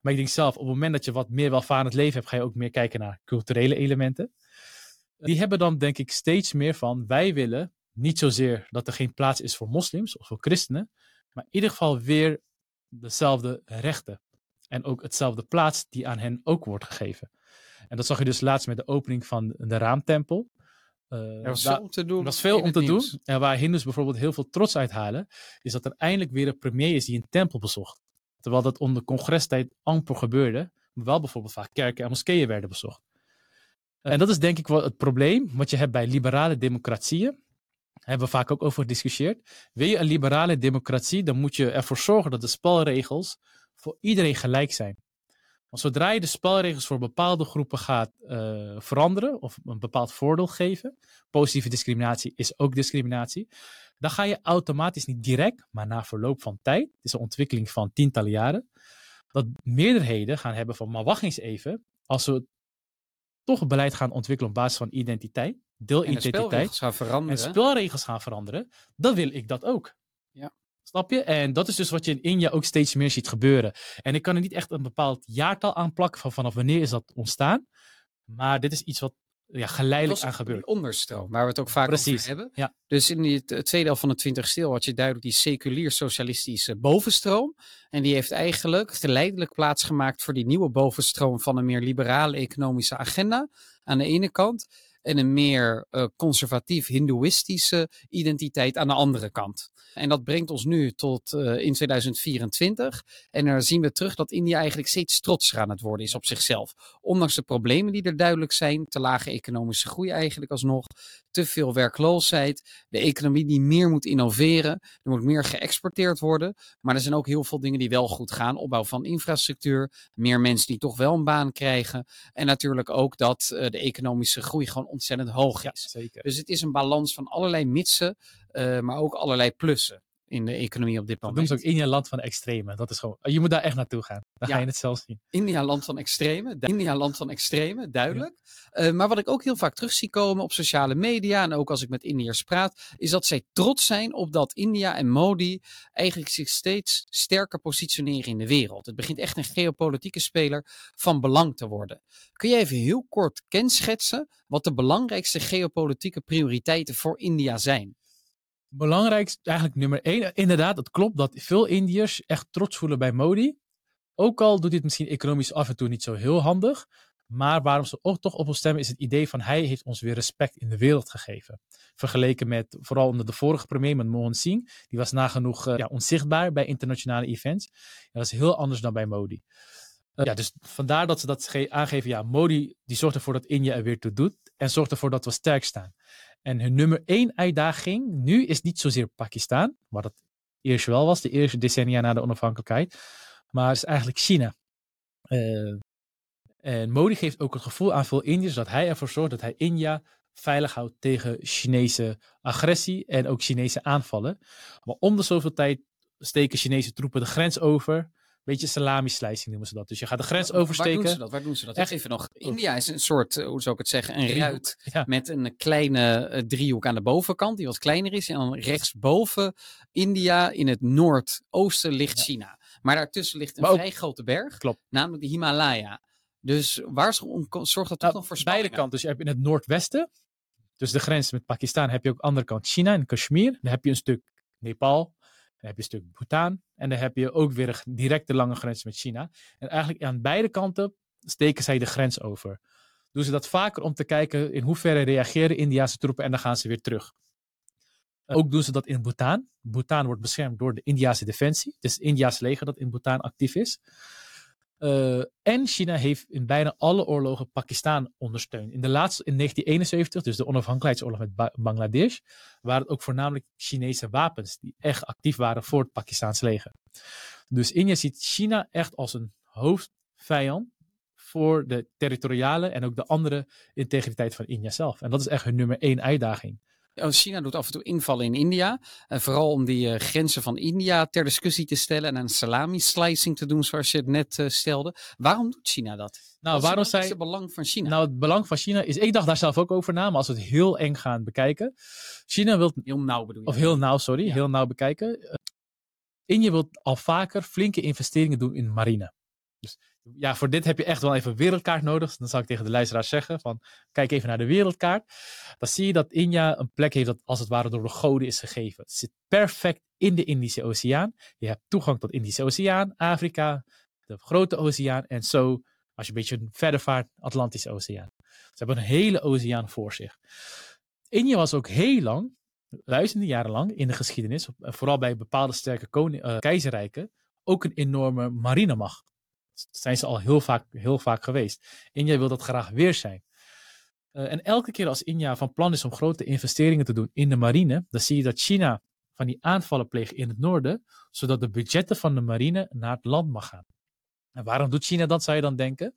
Maar ik denk zelf, op het moment dat je wat meer welvarend leven hebt, ga je ook meer kijken naar culturele elementen. Die hebben dan denk ik steeds meer van, wij willen niet zozeer dat er geen plaats is voor moslims of voor christenen, maar in ieder geval weer dezelfde rechten. En ook hetzelfde plaats die aan hen ook wordt gegeven. En dat zag je dus laatst met de opening van de Raamtempel. Eh, Er was daar- veel om te doen. er was veel om te doen. En waar Hindoes bijvoorbeeld heel veel trots uithalen, is dat er eindelijk weer een premier is die een tempel bezocht. Terwijl dat onder congrestijd amper gebeurde, maar wel bijvoorbeeld vaak kerken en moskeeën werden bezocht. En dat is denk ik wel het probleem wat je hebt bij liberale democratieën. hebben we vaak ook over gediscussieerd. Wil je een liberale democratie, dan moet je ervoor zorgen dat de spelregels voor iedereen gelijk zijn. Want zodra je de spelregels voor bepaalde groepen gaat uh, veranderen of een bepaald voordeel geven, positieve discriminatie is ook discriminatie, dan ga je automatisch niet direct, maar na verloop van tijd, het is een ontwikkeling van tientallen jaren, dat meerderheden gaan hebben van, maar wacht eens even, als we toch beleid gaan ontwikkelen op basis van identiteit, deelidentiteit, en spelregels gaan veranderen, en spelregels gaan veranderen, dan wil ik dat ook. Ja. Snap je? En dat is dus wat je in India ook steeds meer ziet gebeuren. En ik kan er niet echt een bepaald jaartal aan plakken van vanaf wanneer is dat ontstaan. Maar dit is iets wat ja, geleidelijk aan gebeurt. onderstroom, waar we het ook vaak Precies, over hebben. ja. Dus in die t- tweede helft van de 20 stil had je duidelijk die seculier-socialistische bovenstroom. En die heeft eigenlijk geleidelijk plaatsgemaakt voor die nieuwe bovenstroom van een meer liberale economische agenda aan de ene kant. En een meer eh, conservatief hindoeïstische identiteit aan de andere kant. En dat brengt ons nu tot eh, in 2024. En daar zien we terug dat India eigenlijk steeds trotser aan het worden is op zichzelf. Ondanks de problemen die er duidelijk zijn, te lage economische groei eigenlijk alsnog, te veel werkloosheid, de economie die meer moet innoveren, er moet meer geëxporteerd worden. Maar er zijn ook heel veel dingen die wel goed gaan. Opbouw van infrastructuur, meer mensen die toch wel een baan krijgen. En natuurlijk ook dat uh, de economische groei gewoon ontzettend hoog is. Ja, zeker. Dus het is een balans van allerlei mitsen, uh, maar ook allerlei plussen in de economie op dit Dat moment. doen ze ook India land van de extreme. Dat is gewoon, je moet daar echt naartoe gaan. Dan Ja. ga je het zelf zien. India land van extreme. du- India land van extreme, duidelijk. Uh, maar wat ik ook heel vaak terug zie komen op sociale media en ook als ik met Indiërs praat, is dat zij trots zijn op dat India en Modi eigenlijk zich steeds sterker positioneren in de wereld. Het begint echt een geopolitieke speler van belang te worden. Kun je even heel kort kenschetsen wat de belangrijkste geopolitieke prioriteiten voor India zijn? Belangrijkst, eigenlijk nummer één. Inderdaad, het klopt dat veel Indiërs echt trots voelen bij Modi. Ook al doet het misschien economisch af en toe niet zo heel handig. Maar waarom ze ook toch op ons stemmen is het idee van hij heeft ons weer respect in de wereld gegeven. Vergeleken met vooral onder de vorige premier, met Mohan Singh. Die was nagenoeg uh, ja, onzichtbaar bij internationale events. dat is heel anders dan bij Modi. Uh, ja, dus vandaar dat ze dat aangeven. Ja, Modi die zorgt ervoor dat India er weer toe doet. En zorgt ervoor dat we sterk staan. En hun nummer één uitdaging nu is niet zozeer Pakistan, waar dat eerst wel was, de eerste decennia na de onafhankelijkheid, maar is eigenlijk China. Uh, en Modi geeft ook het gevoel aan veel Indiërs dat hij ervoor zorgt dat hij India veilig houdt tegen Chinese agressie en ook Chinese aanvallen. Maar om de zoveel tijd steken Chinese troepen de grens over. Beetje salami-slicing noemen ze dat. Dus je gaat de grens oversteken. Waar doen ze dat? Waar doen ze dat? Echt? Even nog. India is een soort, uh, hoe zou ik het zeggen, een ruit ja. met een kleine uh, driehoek aan de bovenkant, die wat kleiner is. En dan rechtsboven India in het noordoosten ligt ja. China. Maar daartussen ligt een ook, vrij grote berg, klopt. namelijk de Himalaya. Dus waar zorgt dat toch nou, nog voor Beide kanten. Dus je hebt in het noordwesten, dus de grens met Pakistan, heb je ook aan de andere kant China en Kashmir. Dan heb je een stuk Nepal, heb je een stuk Bhutan en dan heb je ook weer een directe lange grens met China. En eigenlijk aan beide kanten steken zij de grens over. Doen ze dat vaker om te kijken in hoeverre reageren Indiase troepen en dan gaan ze weer terug. Ook doen ze dat in Bhutan. Bhutan wordt beschermd door de Indiase defensie. Het is het Indiase leger dat in Bhutan actief is. Uh, en China heeft in bijna alle oorlogen Pakistan ondersteund. In de laatste, in 1971, dus de onafhankelijkheidsoorlog met ba Bangladesh, waren het ook voornamelijk Chinese wapens die echt actief waren voor het Pakistaans leger. Dus India ziet China echt als een hoofdvijand voor de territoriale en ook de andere integriteit van India zelf. En dat is echt hun nummer één uitdaging. China doet af en toe invallen in India. Uh, vooral om die uh, grenzen van India ter discussie te stellen en een salami-slicing te doen, zoals je het net uh, stelde. Waarom doet China dat? Nou, waarom zij... is het belang van China? Nou, het belang van China is... Ik dacht daar zelf ook over na, maar als we het heel eng gaan bekijken. China wil... Heel nauw bedoel je? Of heel nauw, sorry. Ja. Heel nauw bekijken. India wil al vaker flinke investeringen doen in marine. Dus ja, voor dit heb je echt wel even een wereldkaart nodig. Dan zou ik tegen de luisteraars zeggen van, kijk even naar de wereldkaart. Dan zie je dat India een plek heeft dat als het ware door de goden is gegeven. Het zit perfect in de Indische Oceaan. Je hebt toegang tot Indische Oceaan, Afrika, de grote oceaan en zo, als je een beetje verder vaart, Atlantische Oceaan. Ze hebben een hele oceaan voor zich. India was ook heel lang, duizenden jaren lang in de geschiedenis, vooral bij bepaalde sterke uh, keizerrijken, ook een enorme marinemacht zijn ze al heel vaak, heel vaak geweest. India wil dat graag weer zijn. Uh, en elke keer als India van plan is om grote investeringen te doen in de marine, dan zie je dat China van die aanvallen pleegt in het noorden, zodat de budgetten van de marine naar het land mag gaan. En waarom doet China dat, zou je dan denken?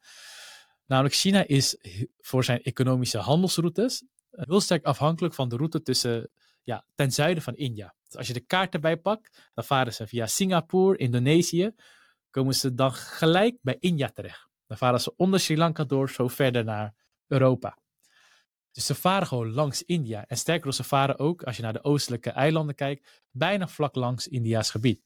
Namelijk, China is voor zijn economische handelsroutes heel sterk afhankelijk van de route tussen, ja, ten zuiden van India. Dus als je de kaart erbij pakt, dan varen ze via Singapore, Indonesië, komen ze dan gelijk bij India terecht. Dan varen ze onder Sri Lanka door, zo verder naar Europa. Dus ze varen gewoon langs India. En sterker ze varen ook, als je naar de oostelijke eilanden kijkt, bijna vlak langs India's gebied.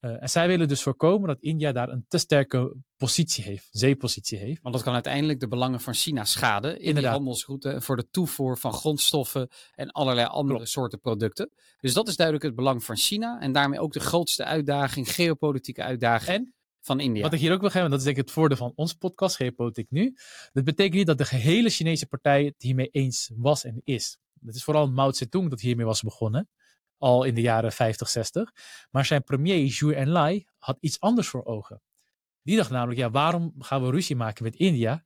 Uh, en zij willen dus voorkomen dat India daar een te sterke positie heeft, zeepositie heeft. Want dat kan uiteindelijk de belangen van China schaden in Inderdaad. die handelsroute voor de toevoer van grondstoffen en allerlei andere soorten producten. Dus dat is duidelijk het belang van China en daarmee ook de grootste uitdaging, geopolitieke uitdaging. En van India. Wat ik hier ook wil geven, dat is denk ik het voordeel van ons podcast, Geopolitiek Nu. Dat betekent niet dat de gehele Chinese partij het hiermee eens was en is. Het is vooral Mao Zedong dat hiermee was begonnen al in de jaren 50, 60. Maar zijn premier Zhou Enlai had iets anders voor ogen. Die dacht namelijk, ja, waarom gaan we ruzie maken met India?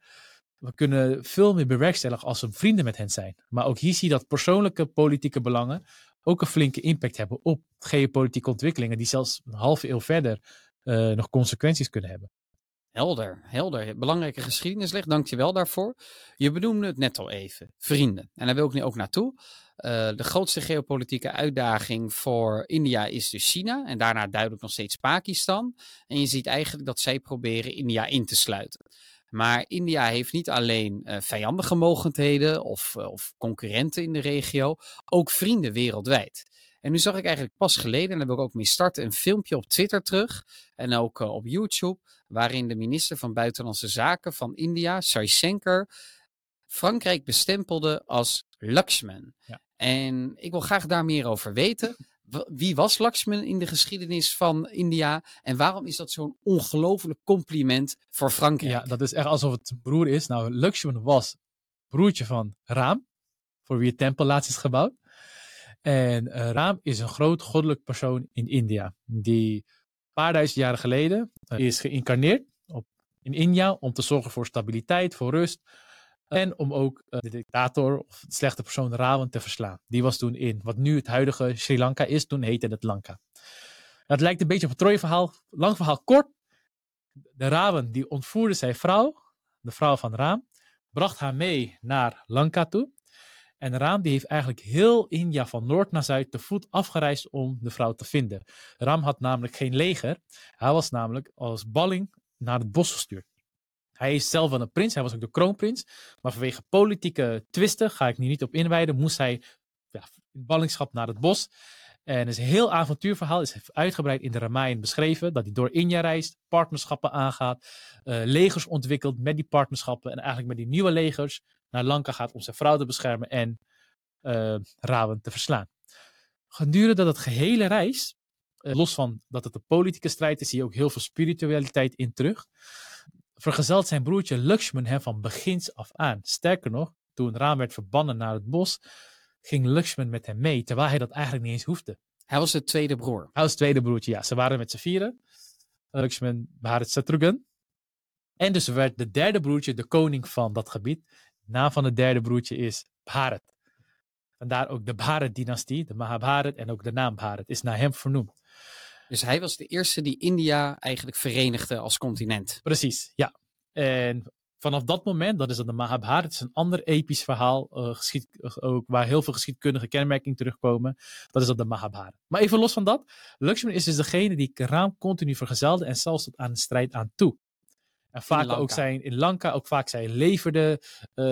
We kunnen veel meer bewerkstelligen als we vrienden met hen zijn. Maar ook hier zie je dat persoonlijke politieke belangen ook een flinke impact hebben op geopolitieke ontwikkelingen, die zelfs een halve eeuw verder uh, nog consequenties kunnen hebben. Helder, helder. Belangrijke geschiedenisleg, dank je wel daarvoor. Je benoemde het net al even, vrienden. En daar wil ik nu ook naartoe. Uh, de grootste geopolitieke uitdaging voor India is dus China en daarna duidelijk nog steeds Pakistan. En je ziet eigenlijk dat zij proberen India in te sluiten. Maar India heeft niet alleen uh, vijandige mogendheden of, uh, of concurrenten in de regio, ook vrienden wereldwijd. En nu zag ik eigenlijk pas geleden, en daar wil ik ook mee starten, een filmpje op Twitter terug en ook op YouTube, waarin de minister van Buitenlandse Zaken van India, Shankar, Frankrijk bestempelde als Lakshman. Ja. En ik wil graag daar meer over weten. Wie was Lakshman in de geschiedenis van India? En waarom is dat zo'n ongelooflijk compliment voor Frankrijk? Ja, dat is echt alsof het broer is. Nou, Lakshman was broertje van Raam, voor wie het tempel laatst is gebouwd. En uh, Raam is een groot goddelijk persoon in India, die een paar duizend jaren geleden uh, is geïncarneerd op, in India om te zorgen voor stabiliteit, voor rust. En om ook uh, de dictator of de slechte persoon Rawan te verslaan. Die was toen in wat nu het huidige Sri Lanka is, toen heette het Lanka. Het lijkt een beetje op een Troje-verhaal. Lang verhaal kort. De Rawan die ontvoerde zijn vrouw, de vrouw van Raam, bracht haar mee naar Lanka toe. En Raam die heeft eigenlijk heel India van noord naar zuid te voet afgereisd om de vrouw te vinden. Ram had namelijk geen leger. Hij was namelijk als balling naar het bos gestuurd. Hij is zelf wel een prins, hij was ook de kroonprins. Maar vanwege politieke twisten, ga ik nu niet op inwijden, moest hij ja, in ballingschap naar het bos. En het is heel avontuurverhaal, is uitgebreid in de Ramayana beschreven. Dat hij door India reist, partnerschappen aangaat, uh, legers ontwikkelt met die partnerschappen. En eigenlijk met die nieuwe legers naar Lanka gaat om zijn vrouw te beschermen en uh, Rawan te verslaan. Gedurende dat gehele reis, uh, los van dat het een politieke strijd is, zie je ook heel veel spiritualiteit in terug. Vergezelt zijn broertje Lakshman hem van begins af aan. Sterker nog, toen Raam werd verbannen naar het bos, ging Lakshman met hem mee, terwijl hij dat eigenlijk niet eens hoefde. Hij was het tweede broer. Hij was het tweede broertje, ja. Ze waren met z'n vieren. Lakshman, Bharat Shatrughan. En dus werd de derde broertje de koning van dat gebied naam van het derde broertje is Bharat. Vandaar ook de Bharat-dynastie, de Mahabharat en ook de naam Bharat is naar hem vernoemd. Dus hij was de eerste die India eigenlijk verenigde als continent. Precies, ja. En vanaf dat moment, dat is dan de Mahabharat, is een ander episch verhaal, uh, geschied, ook, waar heel veel geschiedkundige kenmerkingen terugkomen. Dat is dan de Mahabharat. Maar even los van dat, Lakshman is dus degene die Raam continu vergezelde en zelfs tot aan de strijd aan toe. En vaak ook zijn in Lanka, ook vaak zijn leverde uh,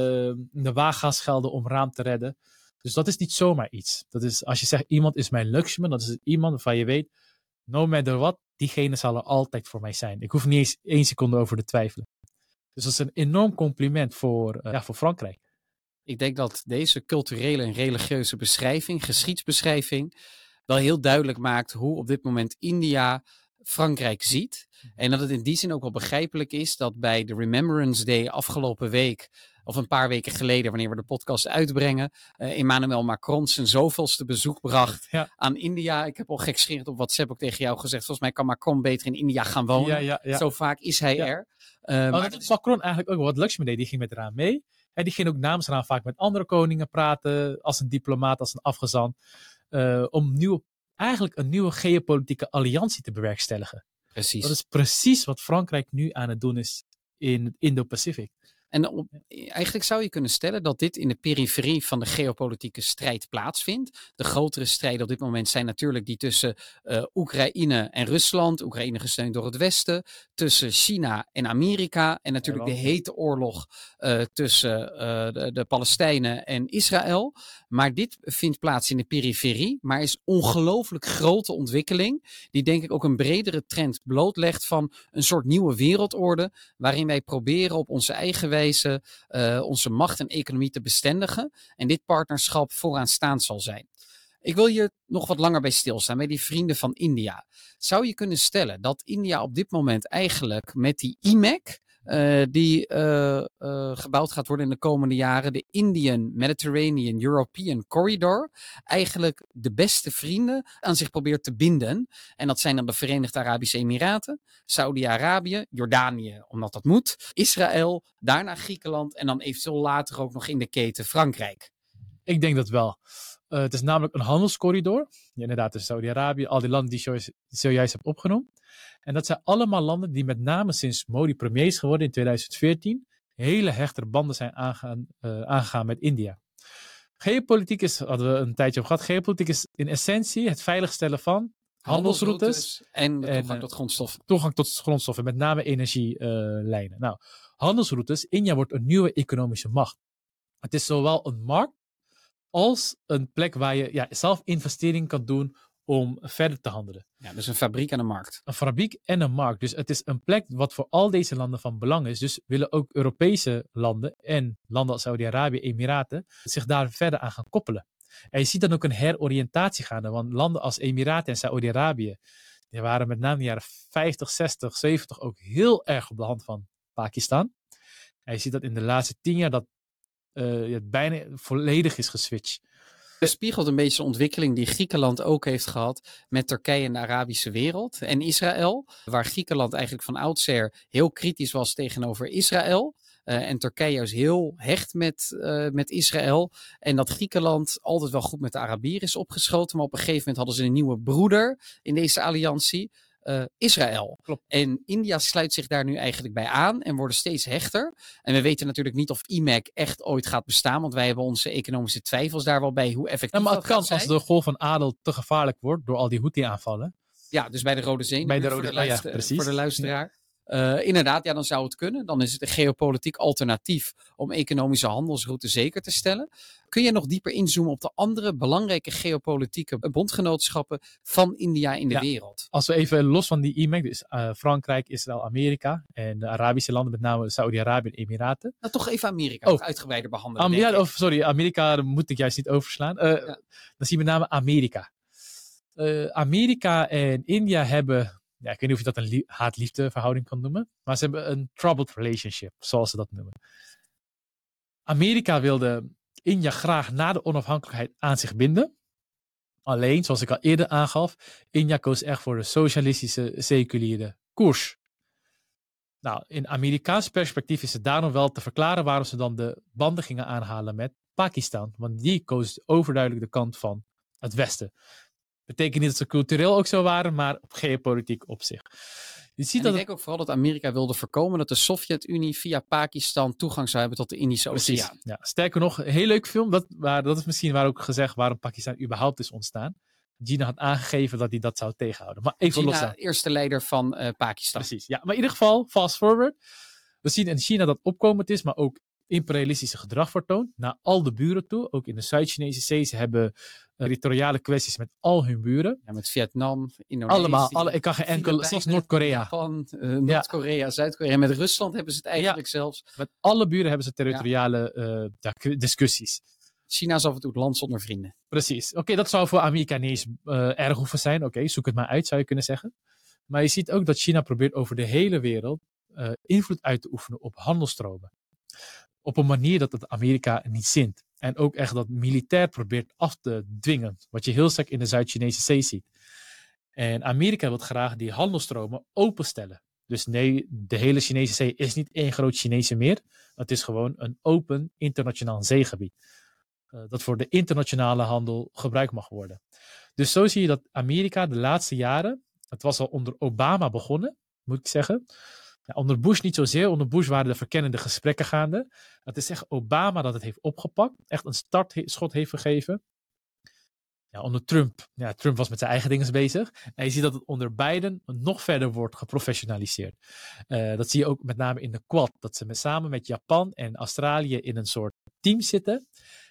de waaggasgelden om raam te redden. Dus dat is niet zomaar iets. Dat is, als je zegt iemand is mijn Lakshman, dat is iemand waarvan je weet, no matter what, diegene zal er altijd voor mij zijn. Ik hoef niet eens één seconde over te twijfelen. Dus dat is een enorm compliment voor, uh, ja, voor Frankrijk. Ik denk dat deze culturele en religieuze beschrijving, geschiedsbeschrijving, wel heel duidelijk maakt hoe op dit moment India Frankrijk ziet. Mhm. En dat het in die zin ook wel begrijpelijk is dat bij de Remembrance Day afgelopen week, of een paar weken geleden, wanneer we de podcast uitbrengen, uh, Emmanuel Macron zijn zoveelste bezoek bracht aan India. Ik heb al gekscherend op WhatsApp ook tegen jou gezegd, volgens mij kan Macron beter in India gaan wonen. Ja, ja, Zo vaak is hij er. Uh, maar dat is Macron eigenlijk ook wat Luxemburg deed. Die ging met eraan mee. En die ging ook namens haar vaak met andere koningen praten, als een diplomaat, als een afgezant, uh, om nieuwe, eigenlijk een nieuwe geopolitieke alliantie te bewerkstelligen. Precies. Dat is precies wat Frankrijk nu aan het doen is in Indo-Pacific. En eigenlijk zou je kunnen stellen dat dit in de periferie van de geopolitieke strijd plaatsvindt. De grotere strijden op dit moment zijn natuurlijk die tussen uh, Oekraïne en Rusland. Oekraïne gesteund door het Westen. Tussen China en Amerika. En natuurlijk de hete oorlog uh, tussen uh, de, de Palestijnen en Israël. Maar dit vindt plaats in de periferie. Maar is ongelooflijk grote ontwikkeling. Die denk ik ook een bredere trend blootlegt van een soort nieuwe wereldorde. Waarin wij proberen op onze eigen wijze uh, onze macht en economie te bestendigen. En dit partnerschap vooraanstaand zal zijn. Ik wil hier nog wat langer bij stilstaan, bij die vrienden van India. Zou je kunnen stellen dat India op dit moment eigenlijk met die IMEC, uh, die uh, uh, gebouwd gaat worden in de komende jaren, de Indian Mediterranean European Corridor, eigenlijk de beste vrienden aan zich probeert te binden. En dat zijn dan de Verenigde Arabische Emiraten, Saudi-Arabië, Jordanië, omdat dat moet, Israël, daarna Griekenland en dan eventueel later ook nog in de keten Frankrijk. Ik denk dat wel. Het is namelijk een handelscorridor. Inderdaad, tussen Saudi-Arabië, al die landen die je zojuist hebt opgenoemd. En dat zijn allemaal landen die met name sinds Modi premier is geworden in 2014 hele hechte banden zijn aangaan, uh, aangegaan met India. Geopolitiek is, hadden we een tijdje op gehad, geopolitiek is in essentie het veiligstellen van handelsroutes, en, en toegang tot grondstoffen. Toegang tot grondstoffen, met name energielijnen. Uh, nou, handelsroutes, India wordt een nieuwe economische macht. Het is zowel een markt als een plek waar je ja, zelf investering kan doen om verder te handelen. Ja, dus een fabriek en een markt. Een fabriek en een markt. Dus het is een plek wat voor al deze landen van belang is. Dus willen ook Europese landen en landen als Saudi-Arabië, Emiraten zich daar verder aan gaan koppelen. En je ziet dan ook een heroriëntatie gaande, want landen als Emiraten en Saudi-Arabië, die waren met name in de jaren 50, 60, 70 ook heel erg op de hand van Pakistan. En je ziet dat in de laatste tien jaar dat uh, het bijna volledig is geswitcht. Het spiegelt een beetje de ontwikkeling die Griekenland ook heeft gehad met Turkije en de Arabische wereld en Israël. Waar Griekenland eigenlijk van oudsher heel kritisch was tegenover Israël. Uh, en Turkije is heel hecht met, uh, met Israël. En dat Griekenland altijd wel goed met de Arabieren is opgeschoten. Maar op een gegeven moment hadden ze een nieuwe broeder in deze alliantie uh, Israël. Klopt. En India sluit zich daar nu eigenlijk bij aan en worden steeds hechter. En we weten natuurlijk niet of IMEC echt ooit gaat bestaan, want wij hebben onze economische twijfels daar wel bij hoe effectief ja, maar het kan als de golf van adel te gevaarlijk wordt door al die Houthi-aanvallen. Ja, dus bij de Rode Zee. Bij de voor, Rode, de luister, oh ja, precies. voor de luisteraar. Uh, inderdaad, ja, dan zou het kunnen. Dan is het een geopolitiek alternatief om economische handelsroutes zeker te stellen. Kun je nog dieper inzoomen op de andere belangrijke geopolitieke bondgenootschappen van India in de Ja. wereld? Als we even los van die IMEC, dus uh, Frankrijk, Israël, Amerika en de Arabische landen, met name Saudi-Arabië en Emiraten. Nou, toch even Amerika Oh. uitgebreider behandelen. Am- denk ja, ik. of, sorry, Amerika moet ik juist niet overslaan. Uh, Ja. Dan zien we met name Amerika. Amerika en India hebben, ja, ik weet niet of je dat een lie- haat-liefde verhouding kan noemen, maar ze hebben een troubled relationship, zoals ze dat noemen. Amerika wilde India graag na de onafhankelijkheid aan zich binden. Alleen, zoals ik al eerder aangaf, India koos echt voor de socialistische, seculiere koers. Nou, in Amerikaans perspectief is het daarom wel te verklaren waarom ze dan de banden gingen aanhalen met Pakistan. Want die koos overduidelijk de kant van het Westen. Betekent niet dat ze cultureel ook zo waren, maar op geopolitiek op zich. Je ziet En dat ik denk ook vooral dat Amerika wilde voorkomen dat de Sovjet-Unie via Pakistan toegang zou hebben tot de Indische. Oceaan. Ja. Sterker nog, een heel leuk film. Dat, waar, dat is misschien waar ook gezegd waarom Pakistan überhaupt is ontstaan. Gina had aangegeven dat hij dat zou tegenhouden. Maar even los China, daar. eerste leider van eh, Pakistan. Precies. Ja, maar in ieder geval, fast forward. We zien in China dat opkomend is, maar ook imperialistische gedrag vertoont naar al de buren toe. Ook in de Zuid-Chinese zee. Ze hebben eh, territoriale kwesties met al hun buren. Ja, met Vietnam, Indonesië. Allemaal. Alle, ik kan geen enkel, zelfs Noord-Korea. Eh, Noord-Korea, Zuid-Korea. Met Rusland hebben ze het eigenlijk zelfs. Met alle buren hebben ze territoriale eh, discussies. China is af en toe het land zonder vrienden. Precies. Oké, dat zou voor Amerika niet eens erg hoeven zijn. Oké, zoek het maar uit, zou je kunnen zeggen. Maar je ziet ook dat China probeert over de hele wereld invloed uit te oefenen op handelstromen. Op een manier dat het Amerika niet zint. En ook echt dat militair probeert af te dwingen. Wat je heel sterk in de Zuid-Chinese zee ziet. En Amerika wil graag die handelstromen openstellen. Dus nee, de hele Chinese zee is niet één groot Chinese meer. Het is gewoon een open internationaal zeegebied. Uh, dat voor de internationale handel gebruikt mag worden. Dus zo zie je dat Amerika de laatste jaren, het was al onder Obama begonnen, moet ik zeggen. Ja, onder Bush niet zozeer. Onder Bush waren de verkennende gesprekken gaande. Het is echt Obama dat het heeft opgepakt. Echt een startschot heeft gegeven. Ja, onder Trump, ja, Trump was met zijn eigen dingen bezig. En je ziet dat het onder Biden nog verder wordt geprofessionaliseerd. Uh, dat zie je ook met name in de Quad. Dat ze met, samen met Japan en Australië in een soort team zitten.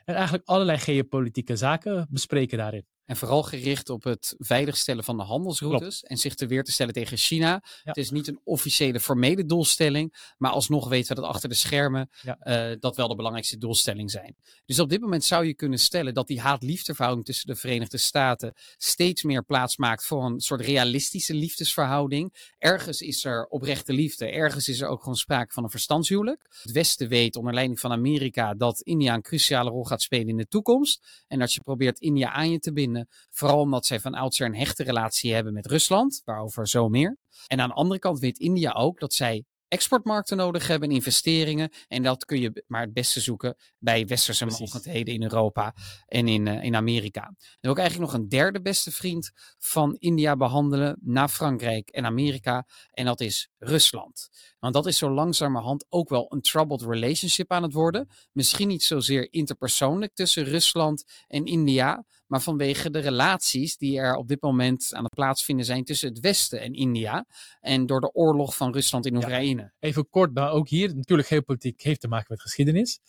En eigenlijk allerlei geopolitieke zaken bespreken daarin. En vooral gericht op het veiligstellen van de handelsroutes en zich te weer te stellen tegen China. Het is niet een officiële formele doelstelling, maar alsnog weten we dat achter de schermen uh, dat wel de belangrijkste doelstelling zijn. Dus op dit moment zou je kunnen stellen dat die haat-liefdeverhouding tussen de Verenigde Staten steeds meer plaats maakt voor een soort realistische liefdesverhouding. Ergens is er oprechte liefde, ergens is er ook gewoon sprake van een verstandshuwelijk. Het Westen weet onder leiding van Amerika dat India een cruciale rol gaat spelen in de toekomst en dat je probeert India aan je te binden Vooral omdat zij van oudsher een hechte relatie hebben met Rusland, waarover zo meer. En aan de andere kant weet India ook dat zij exportmarkten nodig hebben, investeringen. En dat kun je maar het beste zoeken bij westerse mogelijkheden in Europa en in, uh, in Amerika. En wil ik eigenlijk nog een derde beste vriend van India behandelen na Frankrijk en Amerika. En dat is Rusland. Want dat is zo langzamerhand ook wel een troubled relationship aan het worden. Misschien niet zozeer interpersoonlijk tussen Rusland en India. Maar vanwege de relaties die er op dit moment aan het plaatsvinden zijn tussen het Westen en India. En door de oorlog van Rusland in Oekraïne. even kort, maar ook hier natuurlijk geopolitiek heeft te maken met geschiedenis.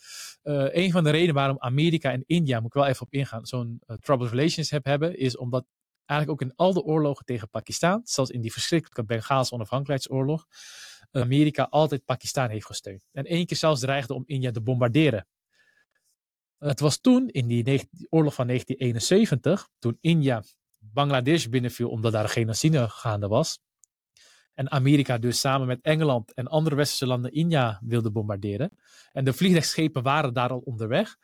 Uh, een van de redenen waarom Amerika en India, moet ik wel even op ingaan, zo'n uh, troubled relationship hebben, is omdat eigenlijk ook in al de oorlogen tegen Pakistan, zoals in die verschrikkelijke Bengaalse onafhankelijkheidsoorlog, Amerika altijd Pakistan heeft gesteund. En één keer zelfs dreigde om India te bombarderen. Het was toen, in die, oorlog van 1971, toen India Bangladesh binnenviel omdat daar een genocide gaande was. En Amerika dus samen met Engeland en andere westerse landen India wilde bombarderen. En de vliegtuigschepen waren daar al onderweg.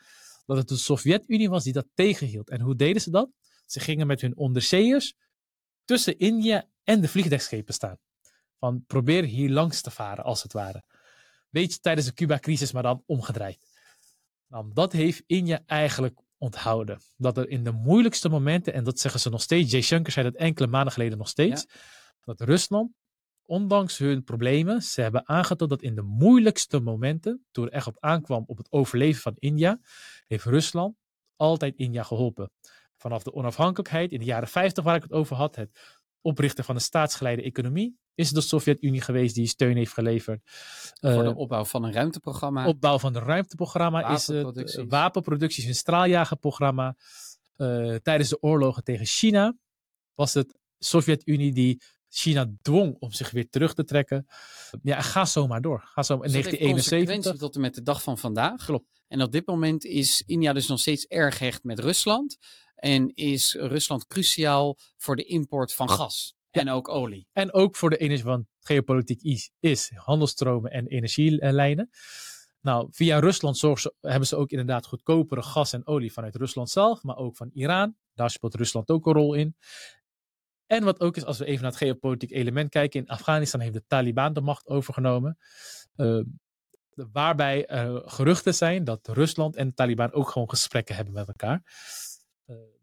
Dat het de Sovjet-Unie was die dat tegenhield. En hoe deden ze dat? Ze gingen met hun onderzeeërs tussen India en de vliegtuigschepen staan. Van probeer hier langs te varen, als het ware. Weet je, tijdens de Cuba-crisis, maar dan omgedraaid. Nou, dat heeft India eigenlijk onthouden. Dat er in de moeilijkste momenten, en dat zeggen ze nog steeds, Jay Shankar zei dat enkele maanden geleden nog steeds, dat Rusland, ondanks hun problemen, ze hebben aangetoond dat in de moeilijkste momenten, toen er echt op aankwam op het overleven van India, heeft Rusland altijd India geholpen. Vanaf de onafhankelijkheid in de jaren 50 waar ik het over had, het oprichten van een staatsgeleide economie, is de Sovjet-Unie geweest die steun heeft geleverd. Voor de eh, opbouw van een ruimteprogramma. Opbouw van een ruimteprogramma is het wapenproducties, een straaljagerprogramma. Uh, tijdens de oorlogen tegen China was het Sovjet-Unie die China dwong om zich weer terug te trekken. Ja, ga zo maar door. Ga zo in 1971. tot en met de dag van vandaag. Klopt. En op dit moment is India dus nog steeds erg hecht met Rusland. En is Rusland cruciaal voor de import van gas. En ook olie. En ook voor de energie, want geopolitiek is, is handelsstromen en energielijnen. Nou, via Rusland ze, hebben ze ook inderdaad goedkopere gas en olie vanuit Rusland zelf, maar ook van Iran. Daar speelt Rusland ook een rol in. En wat ook is, als we even naar het geopolitiek element kijken, in Afghanistan heeft de Taliban de macht overgenomen. Uh, waarbij uh, geruchten zijn dat Rusland en de Taliban ook gewoon gesprekken hebben met elkaar.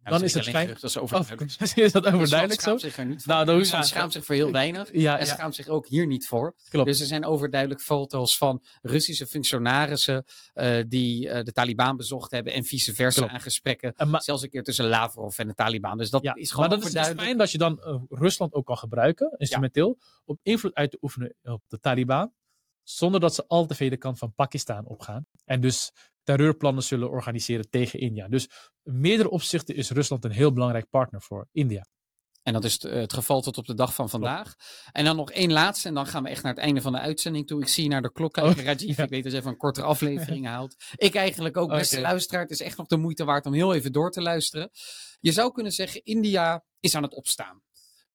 Dan is het fijn. Dat is overduidelijk. Oh, is dat overduidelijk zo? zich er niet voor. Nou, dan schaamt zich voor heel weinig. Ja, en ja. schaamt zich ook hier niet voor. Klopt. Dus er zijn overduidelijk foto's van Russische functionarissen uh, die uh, de Taliban bezocht hebben en vice versa Klopt. aan gesprekken. Uh, zelfs een keer tussen Lavrov en de Taliban. Dus dat ja, is gewoon Maar dat is fijn dat je dan Rusland ook kan gebruiken, instrumenteel, om invloed uit te oefenen op de Taliban. Zonder dat ze al te veel de kant van Pakistan opgaan. En dus terreurplannen zullen organiseren tegen India. Dus in meerdere opzichten is Rusland een heel belangrijk partner voor India. En dat is het geval tot op de dag van vandaag. En dan nog één laatste, en dan gaan we echt naar het einde van de uitzending toe. Ik zie naar de klok kijken. Oh, Rajiv, ja. ik weet dat je even een kortere aflevering haalt. Ik eigenlijk ook, beste okay. luisteraar. Het is echt nog de moeite waard om heel even door te luisteren. Je zou kunnen zeggen, India is aan het opstaan.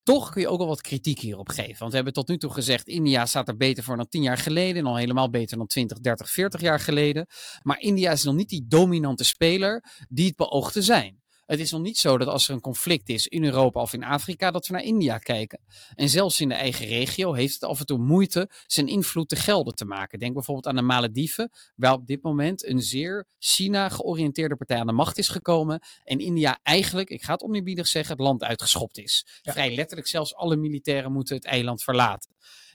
Toch kun je ook wel wat kritiek hierop geven. Want we hebben tot nu toe gezegd, India staat er beter voor dan 10 jaar geleden. En al helemaal beter dan 20, 30, 40 jaar geleden. Maar India is nog niet die dominante speler die het beoogt te zijn. Het is nog niet zo dat als er een conflict is in Europa of in Afrika, dat we naar India kijken. En zelfs in de eigen regio heeft het af en toe moeite zijn invloed te gelden te maken. Denk bijvoorbeeld aan de Malediven, waar op dit moment een zeer China-georiënteerde partij aan de macht is gekomen. En India eigenlijk, ik ga het oneerbiedig zeggen, het land uitgeschopt is. Vrij letterlijk zelfs alle militairen moeten het eiland verlaten.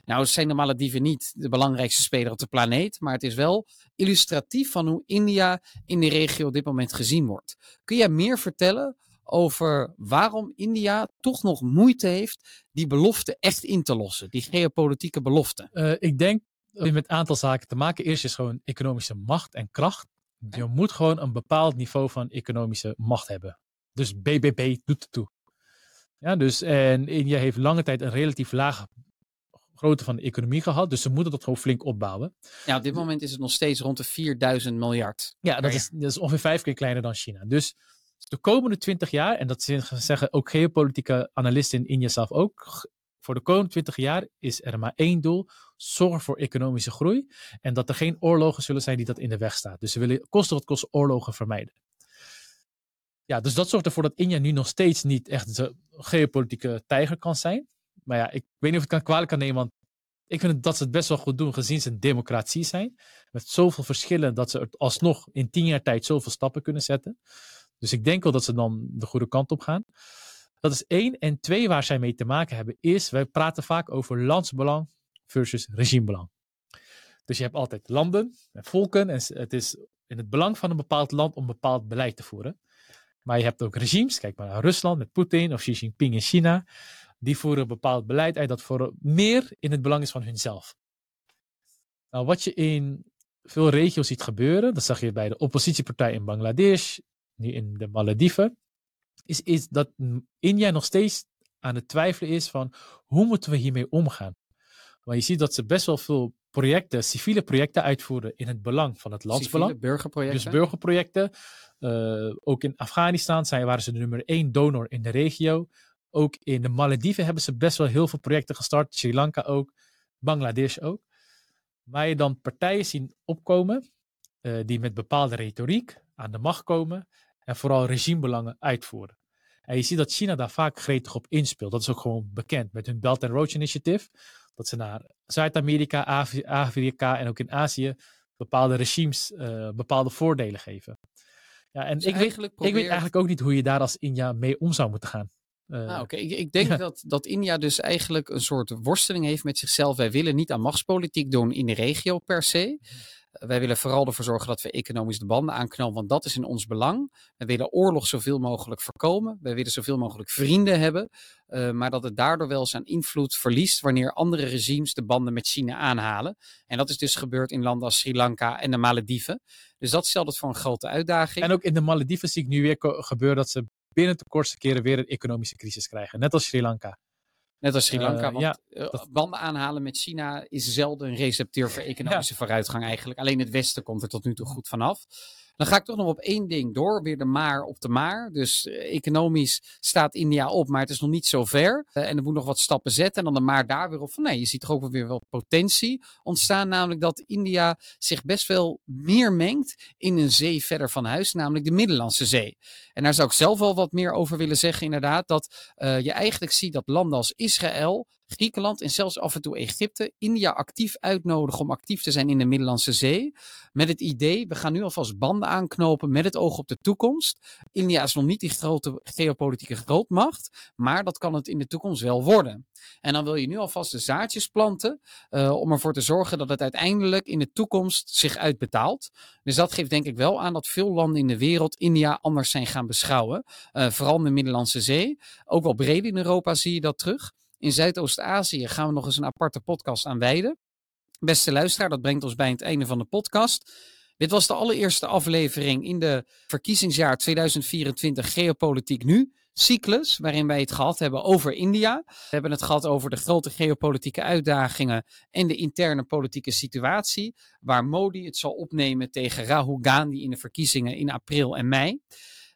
Nou zijn de Malediven niet de belangrijkste speler op de planeet, maar het is wel illustratief van hoe India in de regio op dit moment gezien wordt. Kun jij meer vertellen over waarom India toch nog moeite heeft die belofte echt in te lossen, die geopolitieke belofte? Uh, ik denk dat met een aantal zaken te maken. Eerst is gewoon economische macht en kracht. Je moet gewoon een bepaald niveau van economische macht hebben. Dus BBB doet het toe. Ja, dus en India heeft lange tijd een relatief lage van de economie gehad. Dus ze moeten dat gewoon flink opbouwen. Ja, op dit moment is het nog steeds rond de 4000 miljard. Ja, dat, Is, dat is ongeveer vijf keer kleiner dan China. Dus de komende 20 jaar, en dat zeggen ook geopolitieke analisten in India zelf ook, voor de komende 20 jaar is er maar één doel: zorg voor economische groei. En dat er geen oorlogen zullen zijn die dat in de weg staan. Dus ze willen kosten wat kost oorlogen vermijden. Ja, dus dat zorgt ervoor dat India nu nog steeds niet echt een geopolitieke tijger kan zijn. Maar ja, ik weet niet of ik het kwalijk kan nemen, want ik vind dat ze het best wel goed doen, gezien ze een democratie zijn. Met zoveel verschillen dat ze alsnog in tien jaar tijd zoveel stappen kunnen zetten. Dus ik denk wel dat ze dan de goede kant op gaan. Dat is één. En twee, waar zij mee te maken hebben, is, wij praten vaak over landsbelang versus regimebelang. Dus je hebt altijd landen en volken. En het is in het belang van een bepaald land om bepaald beleid te voeren. Maar je hebt ook regimes. Kijk maar naar Rusland met Poetin of Xi Jinping in China die voeren een bepaald beleid uit dat voor meer in het belang is van hunzelf. Nou, wat je in veel regio's ziet gebeuren, dat zag je bij de oppositiepartij in Bangladesh, nu in de Malediven, is, is dat India nog steeds aan het twijfelen is van hoe moeten we hiermee omgaan. Maar je ziet dat ze best wel veel projecten, civiele projecten uitvoeren in het belang van het landsbelang. Civiele burgerprojecten. Dus burgerprojecten. Uh, ook in Afghanistan zijn, waren ze de nummer één donor in de regio. Ook in de Malediven hebben ze best wel heel veel projecten gestart. Sri Lanka ook, Bangladesh ook. Waar je dan partijen zien opkomen uh, die met bepaalde retoriek aan de macht komen en vooral regimebelangen uitvoeren. En je ziet dat China daar vaak gretig op inspeelt. Dat is ook gewoon bekend met hun Belt and Road Initiative. Dat ze naar Zuid-Amerika, Afrika en ook in Azië bepaalde regimes uh, bepaalde voordelen geven. Ja, en dus ik, weet, ik weet eigenlijk ook niet hoe je daar als India mee om zou moeten gaan. Uh, Oké, ik, ik, denk dat, dat India dus eigenlijk een soort worsteling heeft met zichzelf. Wij willen niet aan machtspolitiek doen in de regio per se. Mhm. Wij willen vooral ervoor zorgen dat we economisch de banden aanknopen, want dat is in ons belang. We willen oorlog zoveel mogelijk voorkomen. Wij willen zoveel mogelijk vrienden hebben. Uh, maar dat het daardoor wel zijn invloed verliest wanneer andere regimes de banden met China aanhalen. En dat is dus gebeurd in landen als Sri Lanka en de Malediven. Dus dat stelt het voor een grote uitdaging. En ook in de Malediven zie ik nu weer gebeuren dat ze binnen de kortste keren weer een economische crisis krijgen. Net als Sri Lanka. Net als Sri Lanka. Uh, want ja, eh, banden aanhalen met China is zelden een recepteur voor economische vooruitgang eigenlijk. Alleen het Westen komt er tot nu toe goed vanaf. Dan ga ik toch nog op één ding door. Weer de maar op de maar. Dus eh, economisch staat India op, maar het is nog niet zo ver. Uh, en er moet nog wat stappen zetten. En dan de maar daar weer op van nee, je ziet toch ook weer wel potentie ontstaan. Namelijk dat India zich best wel meer mengt in een zee verder van huis. Namelijk de Middellandse Zee. En daar zou ik zelf wel wat meer over willen zeggen inderdaad. Dat uh, je eigenlijk ziet dat landen als Israël Griekenland en zelfs af en toe Egypte India actief uitnodigen om actief te zijn in de Middellandse Zee. Met het idee, we gaan nu alvast banden aanknopen met het oog op de toekomst. India is nog niet die grote geopolitieke grootmacht, maar dat kan het in de toekomst wel worden. En dan wil je nu alvast de zaadjes planten uh, om ervoor te zorgen dat het uiteindelijk in de toekomst zich uitbetaalt. Dus dat geeft denk ik wel aan dat veel landen in de wereld India anders zijn gaan beschouwen. Uh, vooral in de Middellandse Zee. Ook wel breed in Europa zie je dat terug. In Zuidoost-Azië gaan we nog eens een aparte podcast aan wijden. Beste luisteraar, dat brengt ons bij het einde van de podcast. Dit was de allereerste aflevering in de verkiezingsjaar 2024 Geopolitiek Nu cyclus, waarin wij het gehad hebben over India. We hebben het gehad over de grote geopolitieke uitdagingen en de interne politieke situatie, waar Modi het zal opnemen tegen Rahul Gandhi in de verkiezingen in april en mei.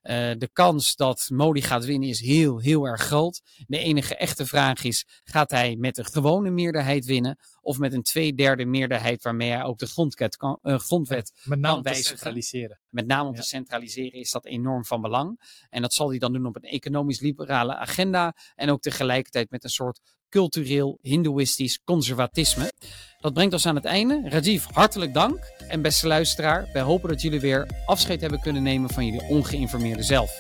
Uh, de kans dat Modi gaat winnen is heel, heel erg groot. De enige echte vraag is: gaat hij met een gewone meerderheid winnen? Of met een tweederde meerderheid waarmee hij ook de grondwet kan, uh, grondwet Met name kan om te wijzigen. centraliseren. Met name om Ja. te centraliseren is dat enorm van belang. En dat zal hij dan doen op een economisch-liberale agenda. En ook tegelijkertijd met een soort cultureel, hindoeïstisch conservatisme. Dat brengt ons aan het einde. Rajiv, hartelijk dank. En beste luisteraar, wij hopen dat jullie weer afscheid hebben kunnen nemen van jullie ongeïnformeerde zelf.